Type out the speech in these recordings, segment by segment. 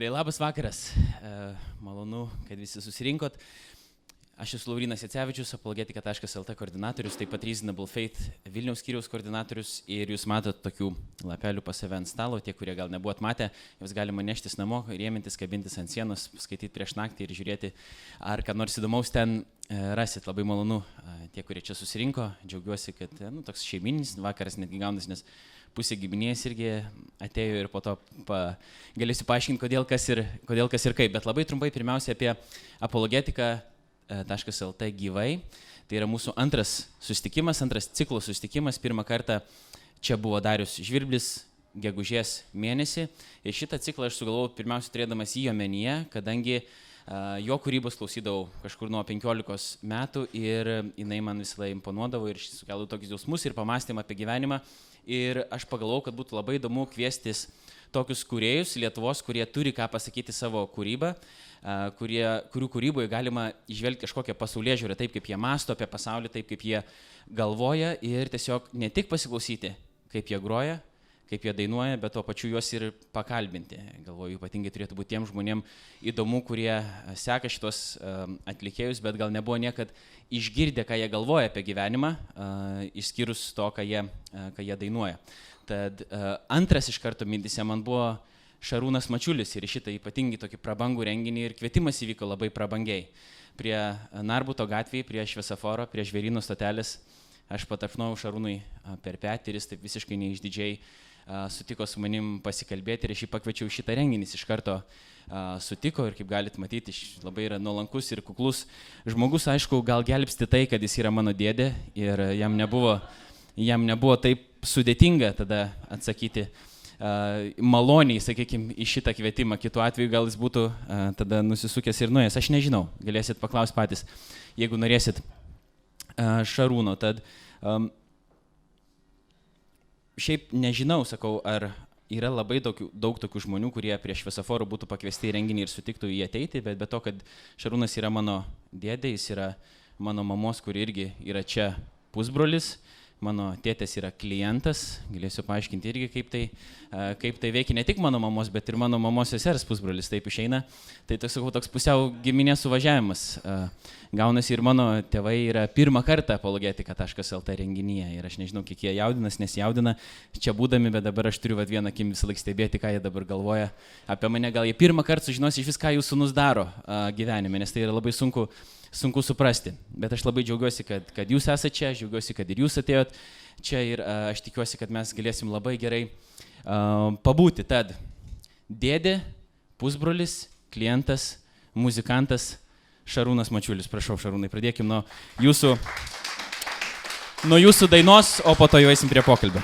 Gerai, labas vakaras. E, malonu, kad visi susirinkot. Aš esu Laurinas Jacevičius, apologetika.lt koordinatorius, taip pat Reasonable Faith Vilniaus skyriaus koordinatorius ir jūs matot tokių lapelių pas save ant stalo, tie, kurie gal nebuvot matę, jūs galima neštis namo, rėmintis, kabintis ant sienos, skaityti prieš naktį ir žiūrėti, ar ką nors įdomaus ten e, rasit. Labai malonu tie, kurie čia susirinko, džiaugiuosi, kad e, nu, toks šeiminis vakaras netgi gaunas, nes pusė giminės irgi atėjo ir po to pa, galėsiu paaiškinti, kodėl kas, ir, kodėl kas ir kaip. Bet labai trumpai pirmiausia apie apologetiką.lt gyvai. Tai yra mūsų antras susitikimas, antras ciklo susitikimas. Pirmą kartą čia buvo Darius Žvirblis gegužės mėnesį. Ir šitą ciklą aš sugalvojau pirmiausia turėdamas jį omenyje, kadangi uh, jo kūrybos klausydavau kažkur nuo 15 metų ir jinai man visą laiką imponuodavo ir sukeldavo tokius jausmus ir pamastymą apie gyvenimą. Uh, ir aš pagalvojau, kad būtų labai įdomu kviestis tokius kuriejus Lietuvos, kurie turi ką pasakyti savo kūrybą, kurie, kurių kūryboje galima išvelgti kažkokią pasaulyje žiūrę, taip kaip jie masto apie pasaulį, taip kaip jie galvoja ir tiesiog ne tik pasiklausyti, kaip jie groja, kaip jie dainuoja, bet tuo pačiu juos ir pakalbinti. Galvoju, ypatingai turėtų būti tiem žmonėm įdomu, kurie seka šitos atlikėjus, bet gal nebuvo niekad išgirdę, ką jie galvoja apie gyvenimą, išskyrus to, ką jie, ką jie dainuoja. Tad antras iš karto mintise man buvo Šarūnas Mačiulis ir šitą ypatingai tokį prabangų renginį ir kvietimas įvyko labai prabangiai. Prie Narbuto gatvėje, prie šviesaforo, prie žvėrynų stotelės aš patapnojau Šarūnui per petį ir jis taip visiškai neišdidžiai uh, sutiko su manim pasikalbėti ir aš jį pakviečiau šitą renginį. Jis iš karto sutiko ir kaip galite matyti, labai yra nuolankus ir kuklus žmogus. Aišku, gal gelbsti tai, kad jis yra mano dėdė ir jam nebuvo, jam nebuvo taip sudėtinga tada atsakyti maloniai, sakykime, į šitą kvietimą. Kitu atveju gal jis būtų tada nusisukęs ir nuėjęs. Aš nežinau, galėsit paklausti patys, jeigu norėsit Šarūno. Tad um, šiaip nežinau, sakau, ar yra labai daug, daug tokių žmonių, kurie prie šviesoforų būtų pakviesti į renginį ir sutiktų jį ateiti, bet be to, kad Šarūnas yra mano dėdė, jis yra mano mamos, kuri irgi yra čia pusbrolis, mano tėtės yra klientas, galėsiu paaiškinti irgi, kaip tai, kaip tai veikia ne tik mano mamos, bet ir mano mamos sesers pusbrolis, taip išeina. Tai toks, sakau, toks pusiau giminės suvažiavimas. Gaunasi ir mano tėvai yra pirmą kartą apologetika.lt renginyje ir aš nežinau, kiek jie jaudinas, nesijaudina čia būdami, bet dabar aš turiu vieną akim visą laiką stebėti, ką jie dabar galvoja apie mane. Gal jie pirmą kartą sužinos iš vis, ką jūsų nus daro gyvenime, nes tai yra labai sunku sunku suprasti. Bet aš labai džiaugiuosi, kad, kad jūs esate čia, aš džiaugiuosi, kad ir jūs atėjot čia ir uh, aš tikiuosi, kad mes galėsim labai gerai uh, pabūti. Tad dėdė, pusbrolis, klientas, muzikantas Šarūnas Mačiulis. Prašau, Šarūnai, pradėkim nuo jūsų, nuo jūsų dainos, o po to jau eisim prie pokalbio.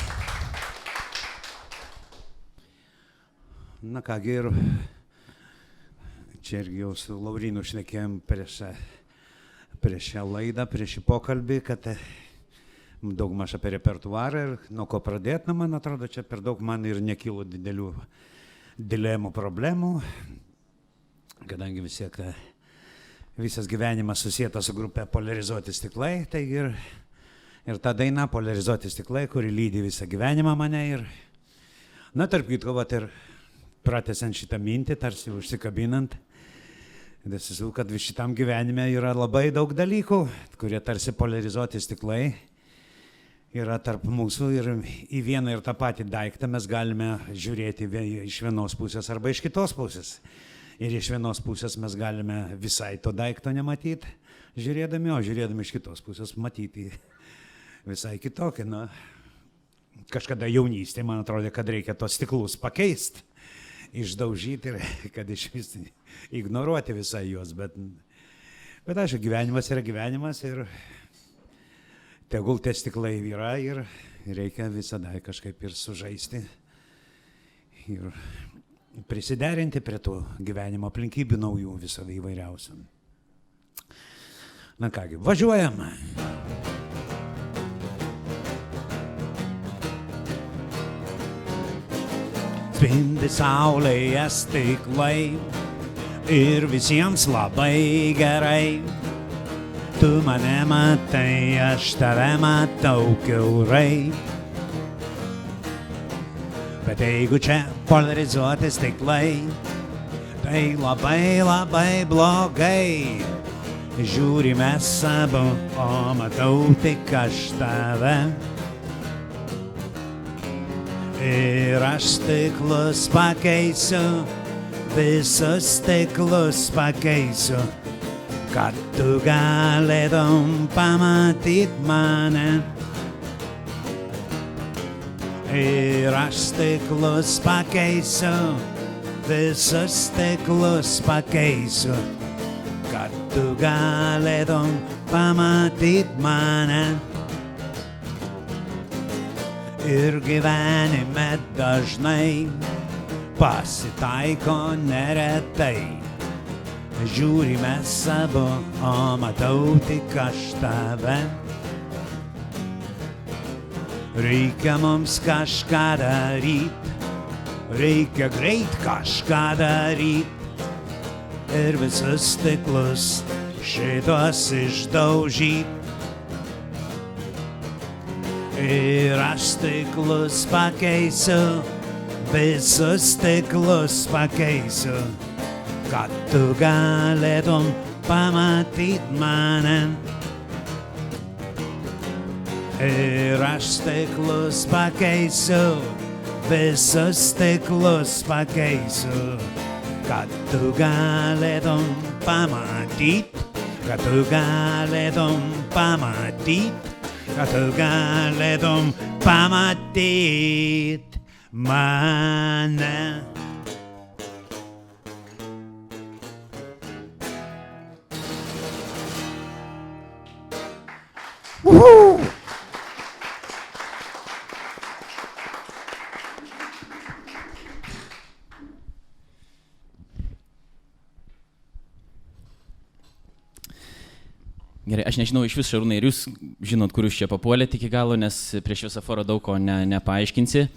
Na kągi ir čia irgi jau su Laurinu šnekėjom prieš prieš šią laidą, prieš šį pokalbį, kad e, daug maž apie repertuarą ir nuo ko pradėti, na, man atrodo, čia per daug man ir nekilo didelių dilemų problemų, kadangi vis tiek e, visas gyvenimas susijęs su grupė polarizuoti stiklai, tai ir, ir ta daina polarizuoti stiklai, kuri lydi visą gyvenimą mane ir, na, tarp kitko, va, ir pratęsiant šitą mintį, tarsi užsikabinant, Esu, kad šitam gyvenime yra labai daug dalykų, kurie tarsi polarizuoti stiklai yra tarp mūsų ir į vieną ir tą patį daiktą mes galime žiūrėti iš vienos pusės arba iš kitos pusės. Ir iš vienos pusės mes galime visai to daikto nematyti, žiūrėdami, o žiūrėdami iš kitos pusės matyti visai kitokį. Na, kažkada jaunystėje man atrodė, kad reikia tos stiklus pakeisti išdaužyti ir kad iš vis ignoruoti visai juos. Bet, bet aišku, gyvenimas yra gyvenimas ir tegul tie stiklai yra ir reikia visada kažkaip ir sužaisti ir prisiderinti prie tų gyvenimo aplinkybių naujų viso įvairiausių. Na kągi, važiuojam. Spindi saulėje stiklai ir visiems labai gerai. Tu mane matai, aš tave matau keurai. Bet jeigu čia polarizuoti stiklai, tai labai labai blogai. Žiūrime savo, o matau tik aš tave. Ir aš stiklus pakeisiu, visus stiklus pakeisiu, kad tu galėtum pamatyti mane. Ir aš stiklus pakeisiu, visus stiklus pakeisiu, kad tu galėtum pamatyti mane. Ir gyvenime dažnai pasitaiko neretai. Žiūrime savo, o matau tik aš tave. Reikia mums kažką daryti, reikia greit kažką daryti. Ir visus stiklus šitos išdaužyti. Ir aš stiklus pakeisiu, visus stiklus pakeisiu, kad tu galėtum pamatyti mane. Ir aš stiklus pakeisiu, visus stiklus pakeisiu, kad tu galėtum pamatyti, kad tu galėtum pamatyti kad tu galėtum pamatyt mane. Woohoo! Gerai, aš nežinau iš vis šarūnai, ir jūs žinot, kur jūs čia papuolėte iki galo, nes prieš visą forą daug ko ne, nepaaiškinsi.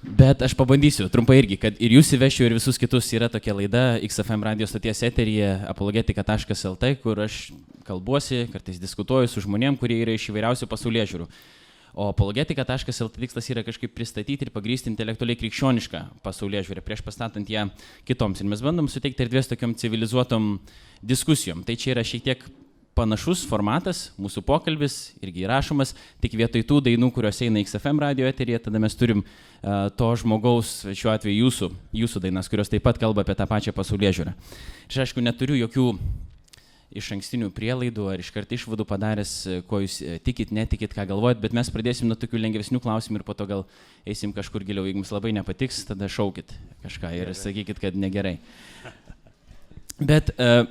Bet aš pabandysiu trumpai irgi, kad ir jūs įvešiu, ir visus kitus yra tokia laida XFM radio stoties eteryje apologetika.lt, kur aš kalbuosi, kartais diskutuoju su žmonėm, kurie yra iš įvairiausių pasaulyje žiūrų. O apologetika.lt tikslas yra kažkaip pristatyti ir pagrysti intelektualiai krikščionišką pasaulyje žiūrę, prieš pastatant ją kitoms. Ir mes bandom suteikti erdvės tokiam civilizuotom diskusijom. Tai čia yra šiek tiek panašus formatas, mūsų pokalbis irgi įrašomas, tik vietoj tų dainų, kurios eina XFM radio eterija, tada mes turim uh, to žmogaus, šiuo atveju jūsų, jūsų dainas, kurios taip pat kalba apie tą pačią pasaulyje žiūrą. Ir aišku, neturiu jokių iš ankstinių prielaidų ar iškart išvadų padaręs, ko jūs tikit, netikit, ką galvojat, bet mes pradėsim nuo tokių lengvesnių klausimų ir po to gal eisim kažkur giliau. Jeigu jums labai nepatiks, tada šaukit kažką ir sakykit, kad negerai. Bet uh,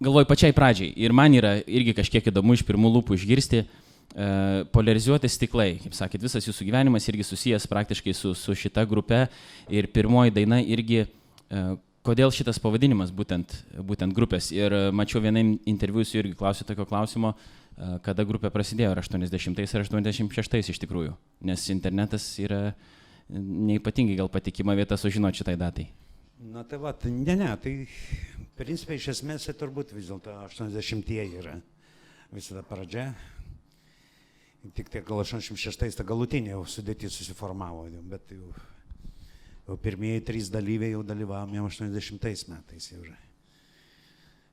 galvoju pačiai pradžiai ir man yra irgi kažkiek įdomu iš pirmų lūpų išgirsti, uh, polarizuoti stiklai, kaip sakėt, visas jūsų gyvenimas irgi susijęs praktiškai su, su šita grupe ir pirmoji daina irgi, uh, kodėl šitas pavadinimas būtent, būtent grupės. Ir uh, mačiau vienam interviu su irgi klausiu tokio klausimo, uh, kada grupė prasidėjo, ar 80 ar 86 iš tikrųjų, nes internetas yra neipatingai gal patikima vieta sužinoti šitai datai. Na tai va, ne, ne, tai principai iš esmės tai turbūt vis dėlto 80-ieji yra visada pradžia. Tik tai gal 86 ta galutinė jau sudėtis susiformavo, bet jau, jau pirmieji trys dalyviai jau dalyvavom jau 80 metais jau.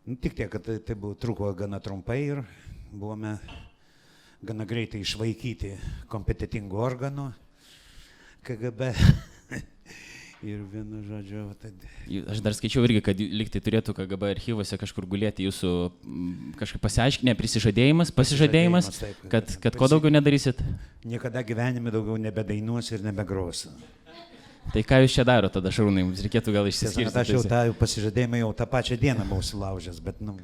Nu, tik tiek, kad tai, tai buvo truko gana trumpai ir buvome gana greitai išvaikyti kompetitingų organų KGB. Ir vienu žodžiu, tad... Aš dar skaičiau irgi, kad liktai turėtų KGB archyvose kažkur gulėti jūsų kažkaip pasiaiškinę, prisižadėjimas, pasižadėjimas, taip, kad, kad ko daugiau nedarysit? Niekada gyvenime daugiau nebedainuosiu ir nebegrosiu. Tai ką jūs čia daro tada, Šarūnai, mums reikėtų gal išsiskirti. Aš jau tą pasižadėjimą jau tą pačią dieną buvau sulaužęs, bet, nu,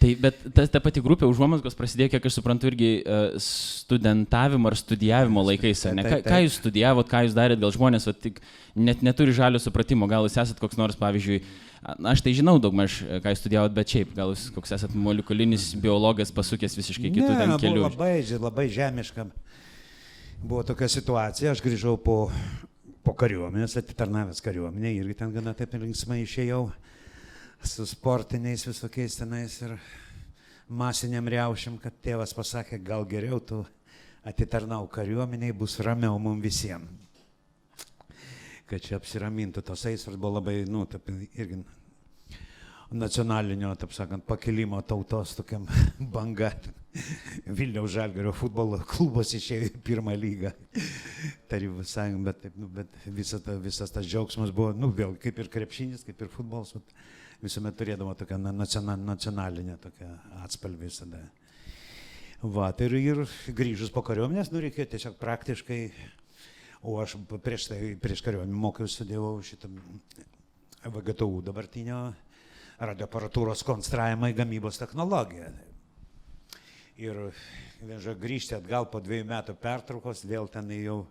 Tai, bet ta, ta pati grupė užuomasgos prasidėjo, kiek aš suprantu, irgi uh, studentavimo ar studijavimo laikais. Ne? Ką, ką jūs studijavot, ką jūs darėt, gal žmonės va, tik net neturi žalio supratimo, gal jūs esat koks nors, pavyzdžiui, na, aš tai žinau daug maž, ką jūs studijavot, bet šiaip, gal jūs koks esat molekulinis biologas pasukęs visiškai kitų ne, ten kelių. Labai, labai žemiška. Buvo tokia situacija, aš grįžau po, po kariuomenės, atitarnavęs kariuomenė, irgi ten gana taip linksmai išėjau su sportiniais visokiais tenais ir masiniam riaušiam, kad tėvas pasakė, gal geriau tu atitarnau kariuomeniai, bus ramiau mums visiems. kad čia apsiramintų tos aistros buvo labai, nu, taip, irgi nacionalinio, taip sakant, pakilimo tautos tokiam banga. Vilniaus Žalgerio futbolo klubas išėjo į pirmą lygą. Tarybų sąjungą, bet, taip, nu, bet visas, ta, visas tas džiaugsmas buvo, nu, vėl kaip ir krepšinis, kaip ir futbolas, visuomet turėdavo tokią nacionalinę tokią atspalvį visada. Va, tai ir, ir grįžus po kariuomenės, nu, reikėjo tiesiog praktiškai, o aš prieš tai, prieš kariuomenę mokiausi, studijavau šitą VGTU dabartinio radioaparatūros konstravimą į gamybos technologiją. Ir vėža grįžti atgal po dviejų metų pertraukos, vėl ten jau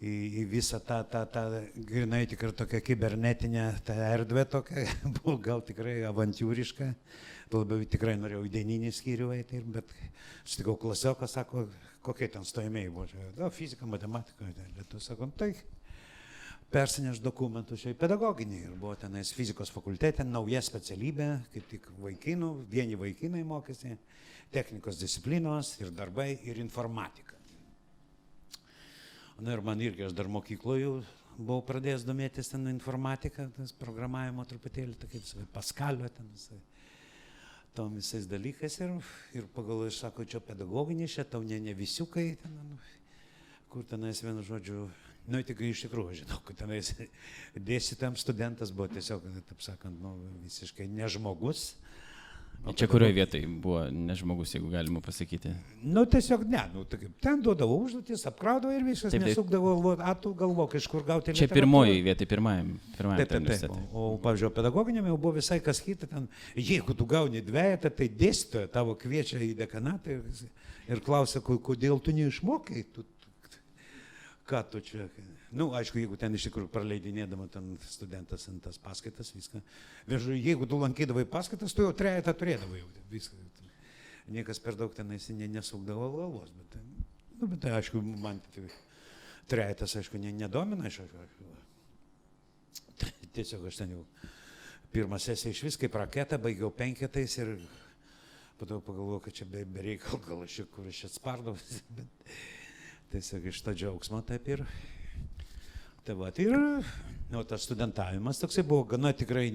į, į visą tą, tą, tą, grinai tikrai tokią kibernetinę tą erdvę tokią, buvo gal tikrai avantūriška, labiau tikrai norėjau į dieninį skyrių eiti, bet sutikau klasioką, sako, kokie ten stojamiai buvo, no, fizika, matematika, lietu, sako, tai persineš dokumentus į pedagoginį ir buvo tenais fizikos fakultete nauja specialybė, kaip tik vaikinų, vieni vaikinai mokėsi, technikos disciplinos ir darbai ir informatika. Na ir man irgi, aš dar mokykloje buvau pradėjęs domėtis ten informatiką, tas programavimo truputėlį, tai kaip sakai, paskalio ten visai. Tom visais dalykais ir, ir pagal, aš sako, čia pedagoginė, čia tau ne, ne visiukai, ten, nu, kur tenais vienu žodžiu Nu, tik iš tikrųjų, žinau, kad tenais dėstytam studentas buvo tiesiog, taip sakant, nu, visiškai nežmogus. O čia kurioje vietoje buvo nežmogus, jeigu galima pasakyti? Nu, tiesiog ne, nu, tai, ten duodavo užduotis, apkraudavo ir viskas, taip, taip. nesukdavo, atų galvok, iš kur gauti. Čia pirmoji vieta, pirmajam. pirmajam taip, taip, taip. O, o pavyzdžiui, pedagoginėme jau buvo visai kas kita, ten, jeigu tu gauni dviejatą, tai dėstytoja tavo kviečia į dekanatą ir, ir klausia, kodėl tu neišmokai, tu ką tu čia. Nu, aišku, jeigu ten iš tikrųjų praleidinėdama ten studentas ant tas paskaitas, viską. Vėžu, jeigu tu lankydavai paskaitas, tu jau trejetą turėdavai jau viską. Niekas per daug tenais nesukdavo galvos, bet, nu, bet tai aišku, man tai trejetas, aišku, ne, nedomina, aš, aišku, tiesiog aš ten jau pirmą sesiją iš vis kaip raketą baigiau penketais ir po to pagalvojau, kad čia be, be reikalo, gal aš čia kur aš atspardau, bet tiesiog iš to džiaugsmo taip ir. Tai va, tai ir nu, tas studentavimas toksai buvo gana tikrai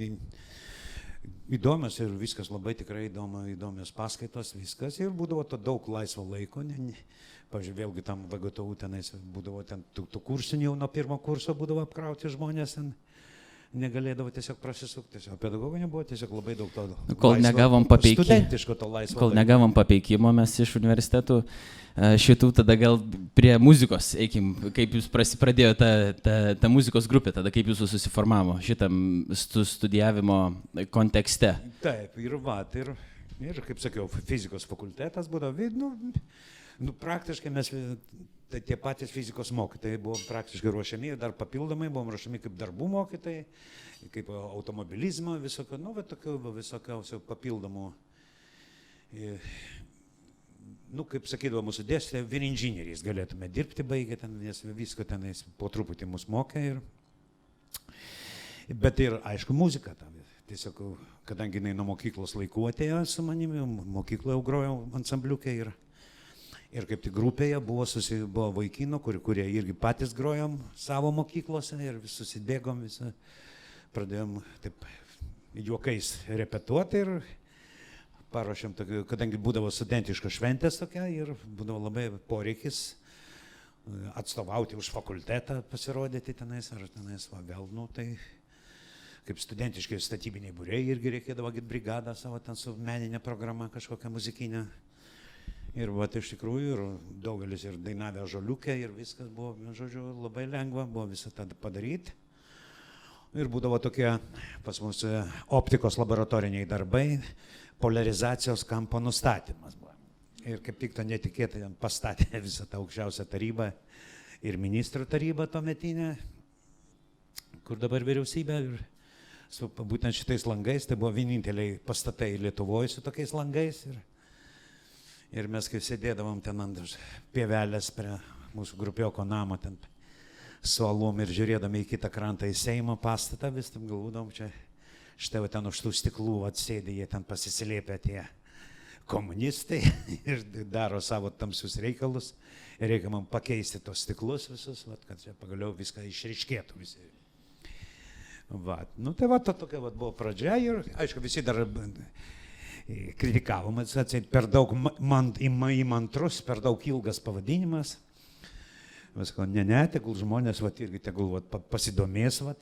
įdomios ir viskas labai tikrai įdomu, įdomios paskaitos, viskas ir būdavo to daug laisvo laiko. Ne, ne, Pavyzdžiui, vėlgi tam VGTU tenais būdavo ten tų, tų kursinių jau nuo pirmo kurso būdavo apkrauti žmonės. Ten, negalėdavo tiesiog prasisukti. Tiesiog pedagoginė buvo tiesiog labai daug to. Kol laisvo, negavom papeikimo. Studentiško to laisvo. Kol negavom papeikimo mes iš universitetų e, šitų, tada gal prie muzikos, eikim, kaip jūs pradėjo ta, ta, ta muzikos grupė, tada kaip jūsų susiformavo šitam stu, studijavimo kontekste. Taip, ir va, ir, ir kaip sakiau, fizikos fakultetas būdavo, nu, nu, praktiškai mes tai tie patys fizikos mokytojai buvo praktiškai ruošiami ir dar papildomai buvom ruošiami kaip darbų mokytojai, kaip automobilizmo, visokio, nu, bet tokių visokiausių papildomų, nu, kaip sakydavo mūsų dėstytojai, vien inžinieriais galėtume dirbti baigę ten, nes visko tenais po truputį mus mokė ir, bet ir aišku muzika tam. Tiesiog, kadangi jinai nuo mokyklos laikų atėjo su manimi, mokykloje grojau ansambliukai ir Ir kaip tik grupėje buvo, susi, buvo vaikinų, kur, kurie irgi patys grojom savo mokyklose ir vis susidėgom visą, pradėjom taip juokais repetuoti ir paruošėm, tokį, kadangi būdavo studentiška šventės tokia ir būdavo labai poreikis e, atstovauti už fakultetą, pasirodyti tenais, ar tenais, va, vėl, nu, tai kaip studentiški statybiniai būriai irgi reikėdavo brigadą savo ten su meninė programa kažkokią muzikinę Ir va, iš tikrųjų, ir daugelis ir dainavę žoliukę, ir viskas buvo, žodžiu, labai lengva, buvo visą tą padaryti. Ir būdavo tokie pas mus e, optikos laboratoriniai darbai, polarizacijos kampo nustatymas buvo. Ir kaip tik to netikėtai pastatė visą tą aukščiausią tarybą ir ministrų tarybą tuometinę, kur dabar vyriausybė. Ir su būtent šitais langais, tai buvo vieninteliai pastatai Lietuvoje su tokiais langais. Ir, Ir mes kai sėdėdavom ten ant pievelės prie mūsų grupioko namo, ten su alum ir žiūrėdami į kitą krantą į Seimo pastatą, vis tam galvodom, čia štai ten už tų stiklų atsėdė, jie ten pasislėpė tie komunistai ir daro savo tamsius reikalus. Ir reikia man pakeisti tos stiklus visus, vat, kad čia pagaliau viską išriškėtų visi. Va, nu tai va, to tokia va, buvo pradžia ir, aišku, visi dar kritikavom, atseit, per daug man, įmantrus, per daug ilgas pavadinimas. Visko, ne, ne, tegul žmonės, va, irgi tegul va, pasidomės, va,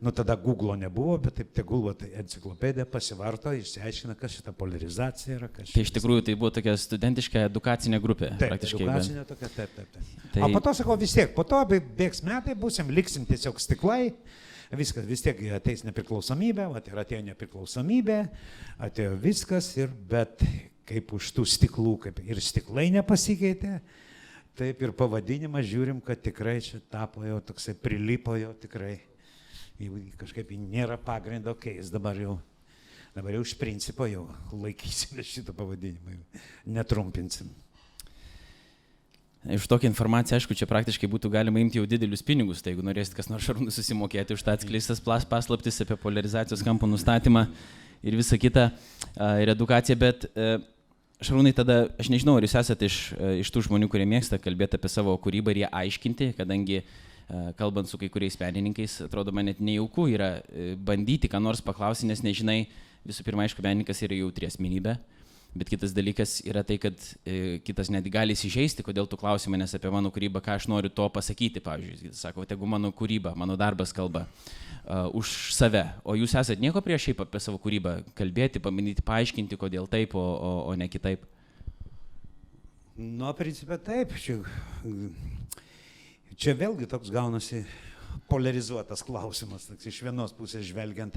Nu tada Google nebuvo, bet taip tegul va, tai enciklopedija pasivarto, išsiaiškina, kas šita polarizacija yra. Tai iš tikrųjų tai buvo tokia studentiška edukacinė grupė. Taip, praktiškai. Edukacinė bet... tokia, taip, taip. taip. Tai... O po to sakau, vis tiek, po to bėgs metai, būsim, liksim tiesiog stiklai. Viskas vis tiek ateis nepriklausomybė, va, ir atėjo nepriklausomybė, atėjo viskas, ir, bet kaip už tų stiklų, kaip ir stiklai nepasikeitė, taip ir pavadinimas žiūrim, kad tikrai čia tapo jau toksai, prilipo jau tikrai kažkaip nėra pagrindo keis, dabar jau, dabar jau iš principo jau laikysime šitą pavadinimą, netrumpinsim. Iš tokią informaciją, aišku, čia praktiškai būtų galima imti jau didelius pinigus, tai jeigu norėsit kas nors šarūnų susimokėti už tą atskleistas paslaptis apie polarizacijos kampų nustatymą ir visą kitą ir edukaciją, bet šarūnai tada, aš nežinau, ar jūs esate iš, iš tų žmonių, kurie mėgsta kalbėti apie savo kūrybą ir ją aiškinti, kadangi E, kalbant su kai kuriais menininkais, atrodo man net nejauku yra e, bandyti ką nors paklausyti, nes nežinai, visų pirma, aišku, menininkas yra jautri asmenybė, bet kitas dalykas yra tai, kad e, kitas net gali įsižeisti, kodėl tu klausi manęs apie mano kūrybą, ką aš noriu to pasakyti, pavyzdžiui, jis sako, tegu mano kūryba, mano darbas kalba uh, už save, o jūs esate nieko prieš šiaip apie savo kūrybą kalbėti, paminyti, paaiškinti, kodėl taip, o, o, o ne kitaip. Nu, principė taip, čia Čia vėlgi toks gaunasi polarizuotas klausimas, toks iš vienos pusės žvelgiant.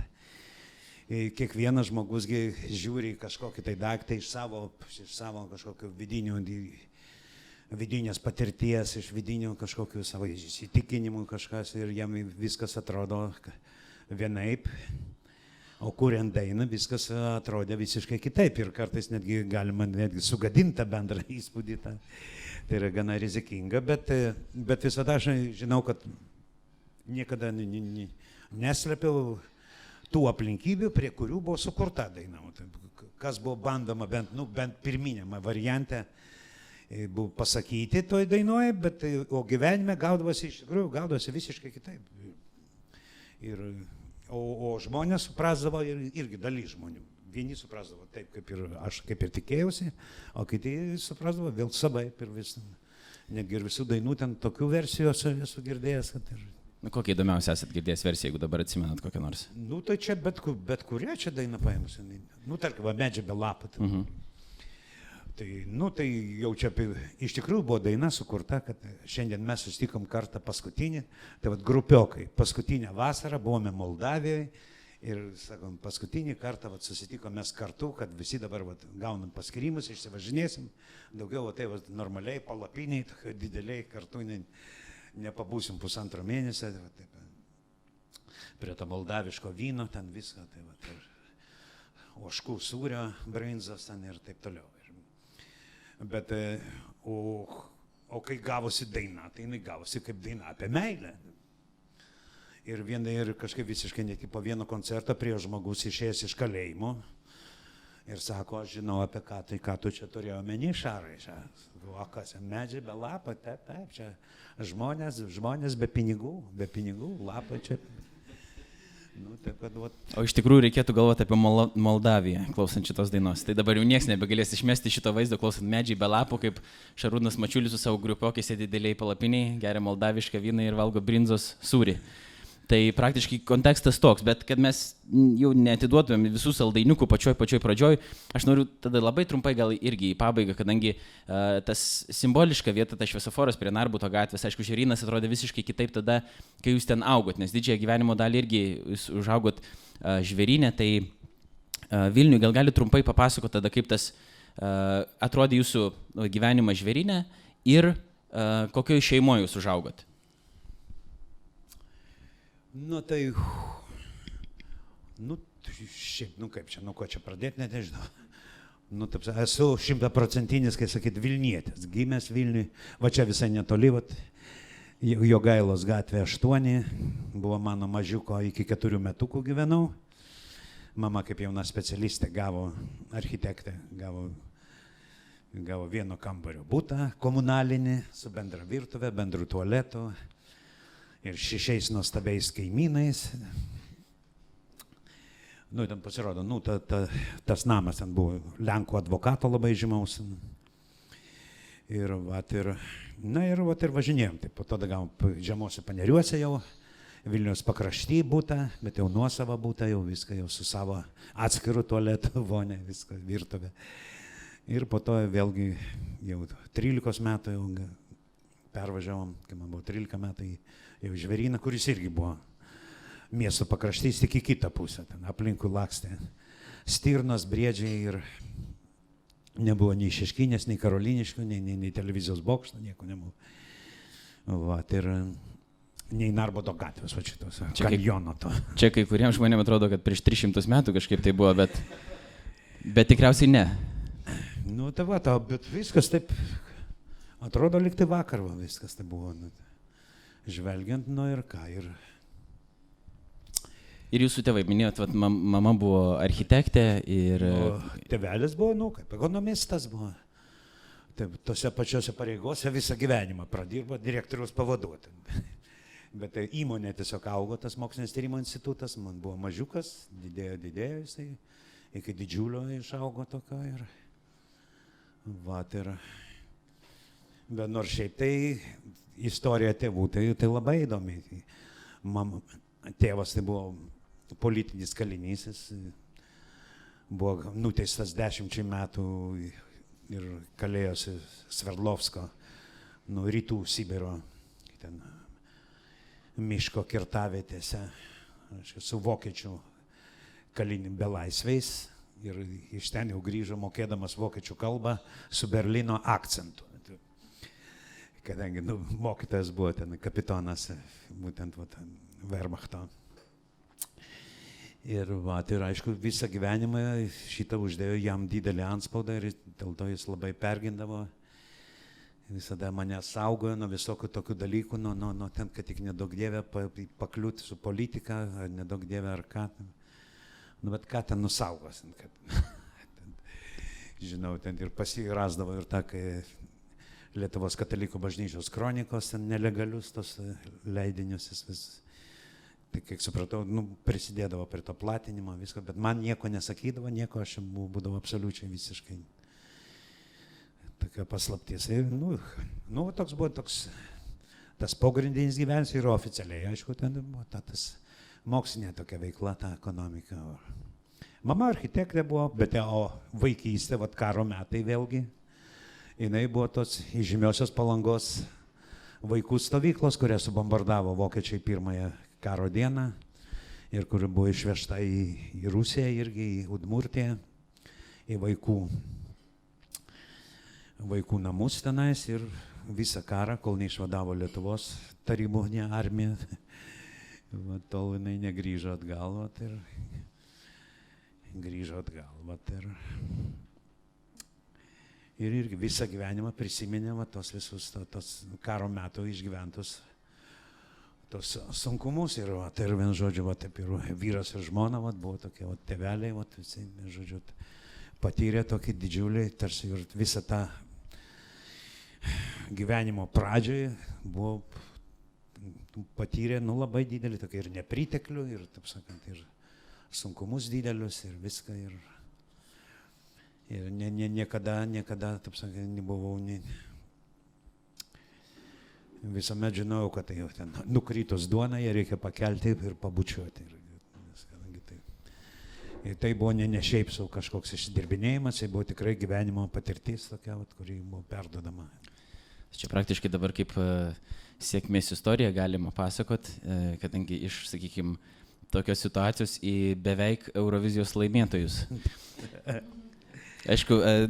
Kiekvienas žmogus žiūri kažkokį tai daiktą iš savo, iš savo kažkokio vidinio, vidinės patirties, iš vidinių kažkokių savo įsitikinimų kažkas ir jam viskas atrodo vienaip. O kuriant dainą viskas atrodė visiškai kitaip ir kartais netgi galima netgi sugadinti bendrą įspūdį. Tą. Tai yra gana rizikinga, bet, bet visada aš žinau, kad niekada neslėpiau tų aplinkybių, prie kurių buvo sukurta daina. Kas buvo bandoma bent, nu, bent pirminėme variante e, buvo pasakyti toj dainuoje, bet o gyvenime gaudavosi iš tikrųjų, gaudavosi visiškai kitaip. Ir O, o žmonės suprasdavo ir, irgi dalis žmonių. Vieni suprasdavo taip, kaip ir aš kaip ir tikėjausi, o kiti suprasdavo vėl savaip ir vis. Netgi ir visų dainų ten tokių versijų esu girdėjęs. Ir... Nu, kokią įdomiausią esate girdėjęs versiją, jeigu dabar atsimenat kokią nors? Nu, tai čia bet, bet kurią čia dainą paėmusi. Nu, tarkim, medžią be lapą. Tai. Uh mhm. -huh. Tai, nu, tai jau čia iš tikrųjų buvo daina sukurta, kad šiandien mes susitikom kartą paskutinį, tai vad grupiokai, paskutinę vasarą buvome Moldavijoje ir, sakom, paskutinį kartą vat, susitikom mes kartu, kad visi dabar vat, gaunam paskirimus, išsivažinėsim, daugiau vat, tai vat, normaliai, palapiniai, dideliai kartu ne, nepabūsim pusantro mėnesio, tai, vat, taip, prie to moldaviško vyno ten viską, tai vat, ir oškų sūrio, brinzas ten ir taip toliau. Bet, e, o, o kai gavosi daina, tai jinai gavosi kaip daina apie meilę. Ir, viena, ir kažkaip visiškai netgi po vieno koncerto prie žmogus išėjęs iš kalėjimo ir sako, aš žinau apie ką, tai ką tu čia turėjau menį šarai. Čia. O kas, medžiai be lapą, taip, taip, čia žmonės, žmonės be pinigų, be pinigų, lapai čia Nu, taip, kad, vat... O iš tikrųjų reikėtų galvoti apie Mol Moldaviją, klausant šitos dainos. Tai dabar jau niekas nebegalės išmesti šito vaizdo, klausant medžiai be lapų, kaip Šarūnas Mačiulis su savo grupiokiais sėdi dideliai palapiniai, geria moldavišką vyną ir valgo brinzos sūrį. Tai praktiškai kontekstas toks, bet kad mes jau netiduotumėm visų saldainiukų pačioj pačioj pradžioj, aš noriu tada labai trumpai gal irgi į pabaigą, kadangi uh, tas simboliška vieta, tas šviesoforas prie Narbuto gatvės, aišku, žėrynas atrodė visiškai kitaip tada, kai jūs ten augot, nes didžiąją gyvenimo dalį irgi jūs užaugot uh, žvėrynę, tai uh, Vilniui gal gali trumpai papasakoti tada, kaip tas uh, atrodė jūsų gyvenimas žvėrynė ir uh, kokioje šeimoje jūs užaugot. Nu tai, nu šiaip, nu kaip čia, nu ko čia pradėti, net nežinau. Nu, taip, esu šimtaprocentinis, kai sakyt, Vilnietis, gimęs Vilniui, va čia visai netoli, va, Jogailos gatvė 8, buvo mano mažiuko iki 4 metukų gyvenau. Mama kaip jauna specialistė gavo, architektė gavo Gavo vieno kambario būtą komunalinį su bendra virtuvė, bendru tualetu ir šešiais nuostabiais kaimynais. Nu, ten pasirodo, nu, ta, ta, tas namas ten buvo Lenkų advokato labai žymaus. Ir, vat, ir, na ir, vat, ir važinėjom. Tai po to gavom žemosios paneriuose jau, Vilnius pakrašty būta, bet jau nuosava būta, jau viską jau su savo atskiru tualetu, vonė, viską virtuvė. Ir po to vėlgi jau 13 metų jau pervažiavom, kai man buvo 13 metai, jau žvėryną, kuris irgi buvo miesto pakraštys, tik į kitą pusę, ten aplinkui lakstė. Stirnos, briedžiai ir nebuvo nei šeškinės, nei karoliniškų, nei, nei, nei televizijos bokšto, nieko nebuvo. Va, ir nei Narbodo gatvės, va šitos, Čia kanjono to. Čia kai kuriems žmonėms atrodo, kad prieš 300 metų kažkaip tai buvo, bet, bet tikriausiai ne. Nu, tai va, ta, bet viskas taip, atrodo, liktai vakar va, viskas tai buvo. Nu, žvelgiant, nu ir ką, ir Ir jūsų tėvai, minėjot, vat, mam- mama buvo architektė ir... O tėvelis buvo, nu, kaip ekonomistas buvo. Taip, tose pačiose pareigose visą gyvenimą pradirbo direktoriaus pavaduotojai. Bet tai įmonė tiesiog augo, tas mokslinis tyrimo institutas, man buvo mažiukas, didėjo, didėjo jisai, iki didžiulio išaugo tokio ir... Vat ir... Bet nors šiaip tai istorija tėvų, tai, tai labai įdomi. Mam, tėvas tai buvo politinis kalinys, jis buvo nuteistas dešimčiai metų ir kalėjosi Sverdlovsko, nu, rytų Sibiro, ten miško kirtavietėse, su vokiečių kalinių belaisviais ir iš ten jau grįžo mokėdamas vokiečių kalbą su Berlyno akcentu. Kadangi nu, mokytojas buvo ten kapitonas, būtent va, ten Wehrmachto. Ir, va, ir aišku, visą gyvenimą šitą uždėjo jam didelį anspaudą ir dėl to jis labai pergindavo. Visada mane saugojo nuo visokių tokių dalykų, nuo, nuo, nuo ten, kad tik nedaug dievė pa, pakliūti su politika, ar nedaug dievė ar ką. Nu, bet ką ten nusaugos. ten, Kad, žinau, ten ir pasirasdavo ir tą, kai Lietuvos katalikų bažnyčios kronikos, ten nelegalius tos e, leidinius jis vis Tai kiek supratau, nu, prisidėdavo prie to platinimo, visko, bet man nieko nesakydavo, nieko aš būdavo absoliučiai visiškai tokia paslaptis. Ir, nu, nu, toks buvo toks, tas pogrindinis gyvenimas ir oficialiai, aišku, ten buvo ta, tas mokslinė tokia veikla, ta ekonomika. Mama architektė buvo, bet o vaikystė, vad karo metai vėlgi, jinai buvo tos žymiosios palangos vaikų stovyklos, kurią subombardavo vokiečiai pirmąją karo dieną ir kuri buvo išvežta į, į Rusiją irgi, į Udmurtiją, į vaikų, vaikų namus tenais ir visą karą, kol neišvadavo Lietuvos tarybinė armija, va, tol jinai negryžo atgal, vat, ir grįžo atgal. Vat, ir, ir irgi visą gyvenimą prisiminė va, tos visus to, tos karo metų išgyventus tos sunkumus ir, va, tai ir vien žodžiu, va, taip ir vyras ir žmona, va, buvo tokie va, teveliai, va, visi, žodžiu, patyrė tokį didžiulį, tarsi ir visą tą gyvenimo pradžioj buvo patyrė, nu, labai didelį tokį ir nepriteklių, ir, taip sakant, ir sunkumus didelius, ir viską, ir, ir ne, ne, niekada, niekada, taip sakant, nebuvau, ne, visuomet žinojau, kad tai jau ten nukritus duona, ją reikia pakelti ir pabučiuoti. Ir, tai, ir tai buvo ne, ne šiaip sau kažkoks išdirbinėjimas, tai buvo tikrai gyvenimo patirtis tokia, vat, kuri buvo perdodama. Čia praktiškai dabar kaip e, sėkmės istoriją galima pasakot, e, kadangi iš, sakykime, tokios situacijos į beveik Eurovizijos laimėtojus. Aišku, e,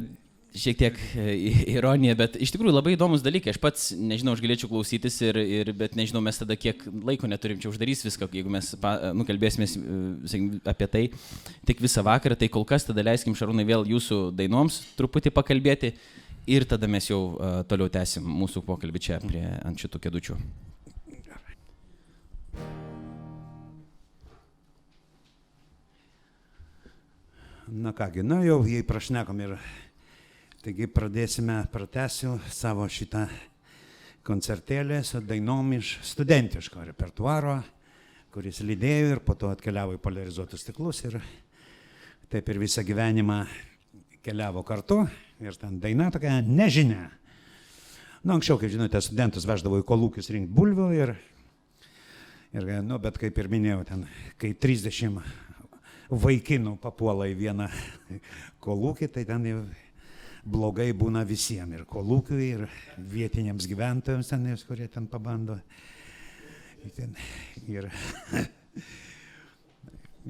šiek tiek e, ironija, bet iš tikrųjų labai įdomus dalykai. Aš pats nežinau, aš galėčiau klausytis, ir, ir, bet nežinau, mes tada kiek laiko neturim čia uždarys viską, jeigu mes pa, nukalbėsime apie tai tik visą vakarą. Tai kol kas tada leiskim Šarūnai vėl jūsų dainoms truputį pakalbėti ir tada mes jau toliau tęsim mūsų pokalbį čia prie, ant šitų kėdučių. Na kągi, na jau jei prašnekam ir Taigi pradėsime, pratesiu savo šitą koncertėlį su dainom iš studentiško repertuaro, kuris lydėjo ir po to atkeliavo į polarizuotus stiklus ir taip ir visą gyvenimą keliavo kartu ir ten daina tokia nežinia. Nu, anksčiau, kaip žinote, studentus veždavo į kolūkius rinkti bulvių ir, ir, nu, bet kaip ir minėjau, ten, kai 30 vaikinų papuola į vieną kolūkį, tai ten jau blogai būna visiems, ir kolūkiui, ir vietiniams gyventojams, ten, kurie ten pabando. Ten, ir,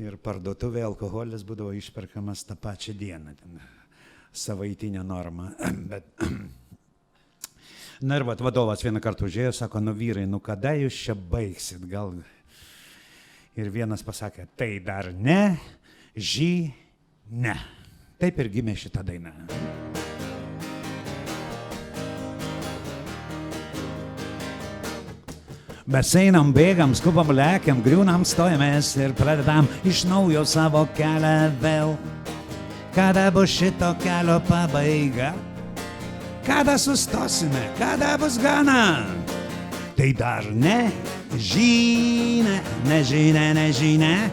ir parduotuvė alkoholis būdavo išperkamas tą pačią dieną, ten, savaitinė norma. Bet, na ir vat, vadovas vieną kartą užėjo, sako, nu vyrai, nu kada jūs čia baigsit, gal. Ir vienas pasakė, tai dar ne, žy, ne. Taip ir gimė šitą dainą. Mes einam, bėgam, skubam, lekiam, griūnam, stojamės ir pradedam iš naujo savo kelią vėl. Kada bus šito kelio pabaiga? Kada sustosime, kada bus gana? Tai dar ne, žinia, nežinia, nežinia,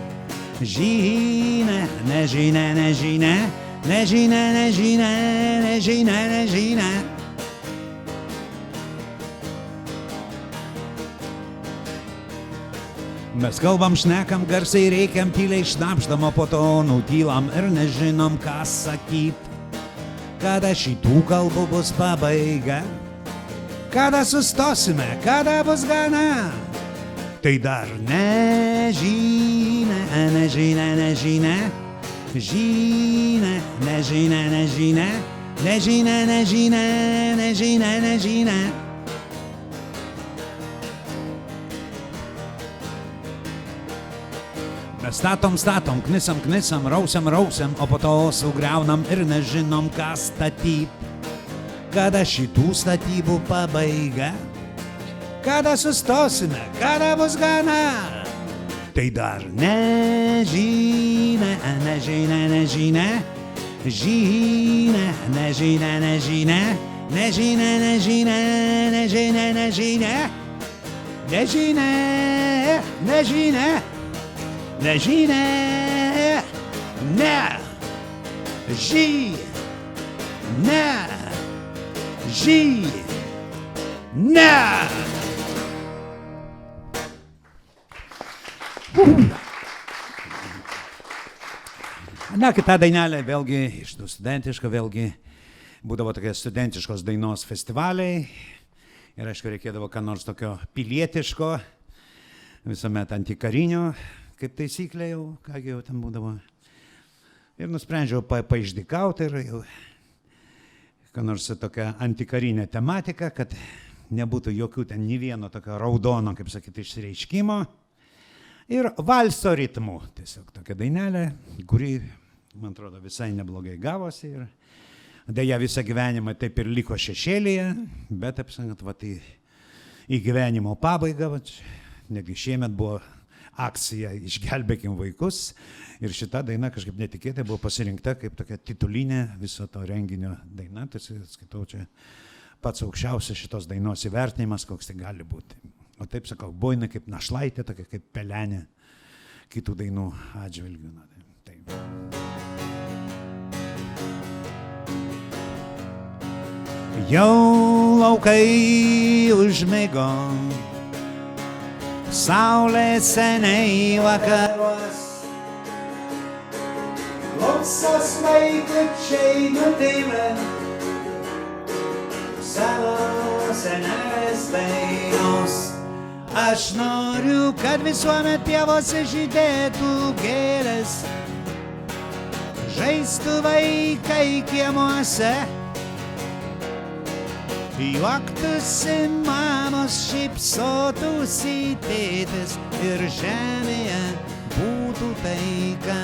žinia, nežinia, nežinia, nežinia, nežinia, nežinia, nežinia. Mes kalbam, šnekam garsiai, reikiam tyliai šnapždamo po to nutylam ir nežinom, ką sakyt. Kada šitų kalbų bus pabaiga? Kada sustosime, kada bus gana? Tai dar nežinia, nežinia, nežinia, žinia, nežinia, nežinia, nežinia, nežinia, nežinia, nežinia. Mes statom, statom, knisam, knisam, rausiam, rausiam, o po to sugriaunam ir nežinom, ką statyti. Kada šitų statybų pabaiga? Kada sustosime, kada bus gana? Tai dar nežinia, nežinia, nežinia, žinia, nežinia, nežinia, nežinia, nežinia, nežinia, nežinia, nežinia, nežinia. Nežinia, ne, žy, žy, ne. Na, kita dainelė, vėlgi iš tų studentiško, vėlgi būdavo tokie studentiškos dainos festivaliai. Ir aišku, reikėdavo ką nors tokio pilietiško, visuomet antikarinio, kaip taisyklė jau, kągi jau ten būdavo. Ir nusprendžiau pa, paiždikauti ir jau, ką nors tokia antikarinė tematika, kad nebūtų jokių ten nei vieno tokio raudono, kaip sakyti, išsireiškimo. Ir valso ritmu. Tiesiog tokia dainelė, kuri, man atrodo, visai neblogai gavosi. Ir dėja visą gyvenimą taip ir liko šešėlėje, bet, apsakant, va, tai į gyvenimo pabaigą, va, negi šiemet buvo akcija Išgelbėkim vaikus. Ir šita daina kažkaip netikėtai buvo pasirinkta kaip tokia titulinė viso to renginio daina. Tai skaitau čia pats aukščiausias šitos dainos įvertinimas, koks tai gali būti. O taip sakau, boina kaip našlaitė, tokia kaip pelenė kitų dainų atžvilgių. Na, tai, taip. Jau laukai užmigo, saulė seniai vakaruos. Klausos vaikučiai nutyla savo senelės dainos. Aš noriu, kad visuomet pievose žydėtų gėlės, žaistų vaikai kiemuose. Juoktųsi mamos, šypsotųsi tėtis ir žemėje būtų taika.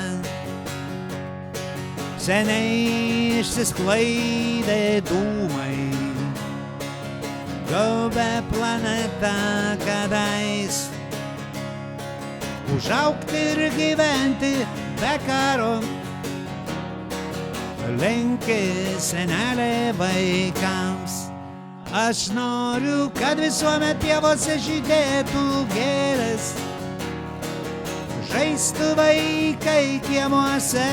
Seniai išsisklaidė dūmai, gaubė planetą kadais. Užaukti ir gyventi be karo, lenkė senelė vaikams. Aš noriu, kad visuomet pievose žydėtų gėlės, žaistų vaikai kiemuose,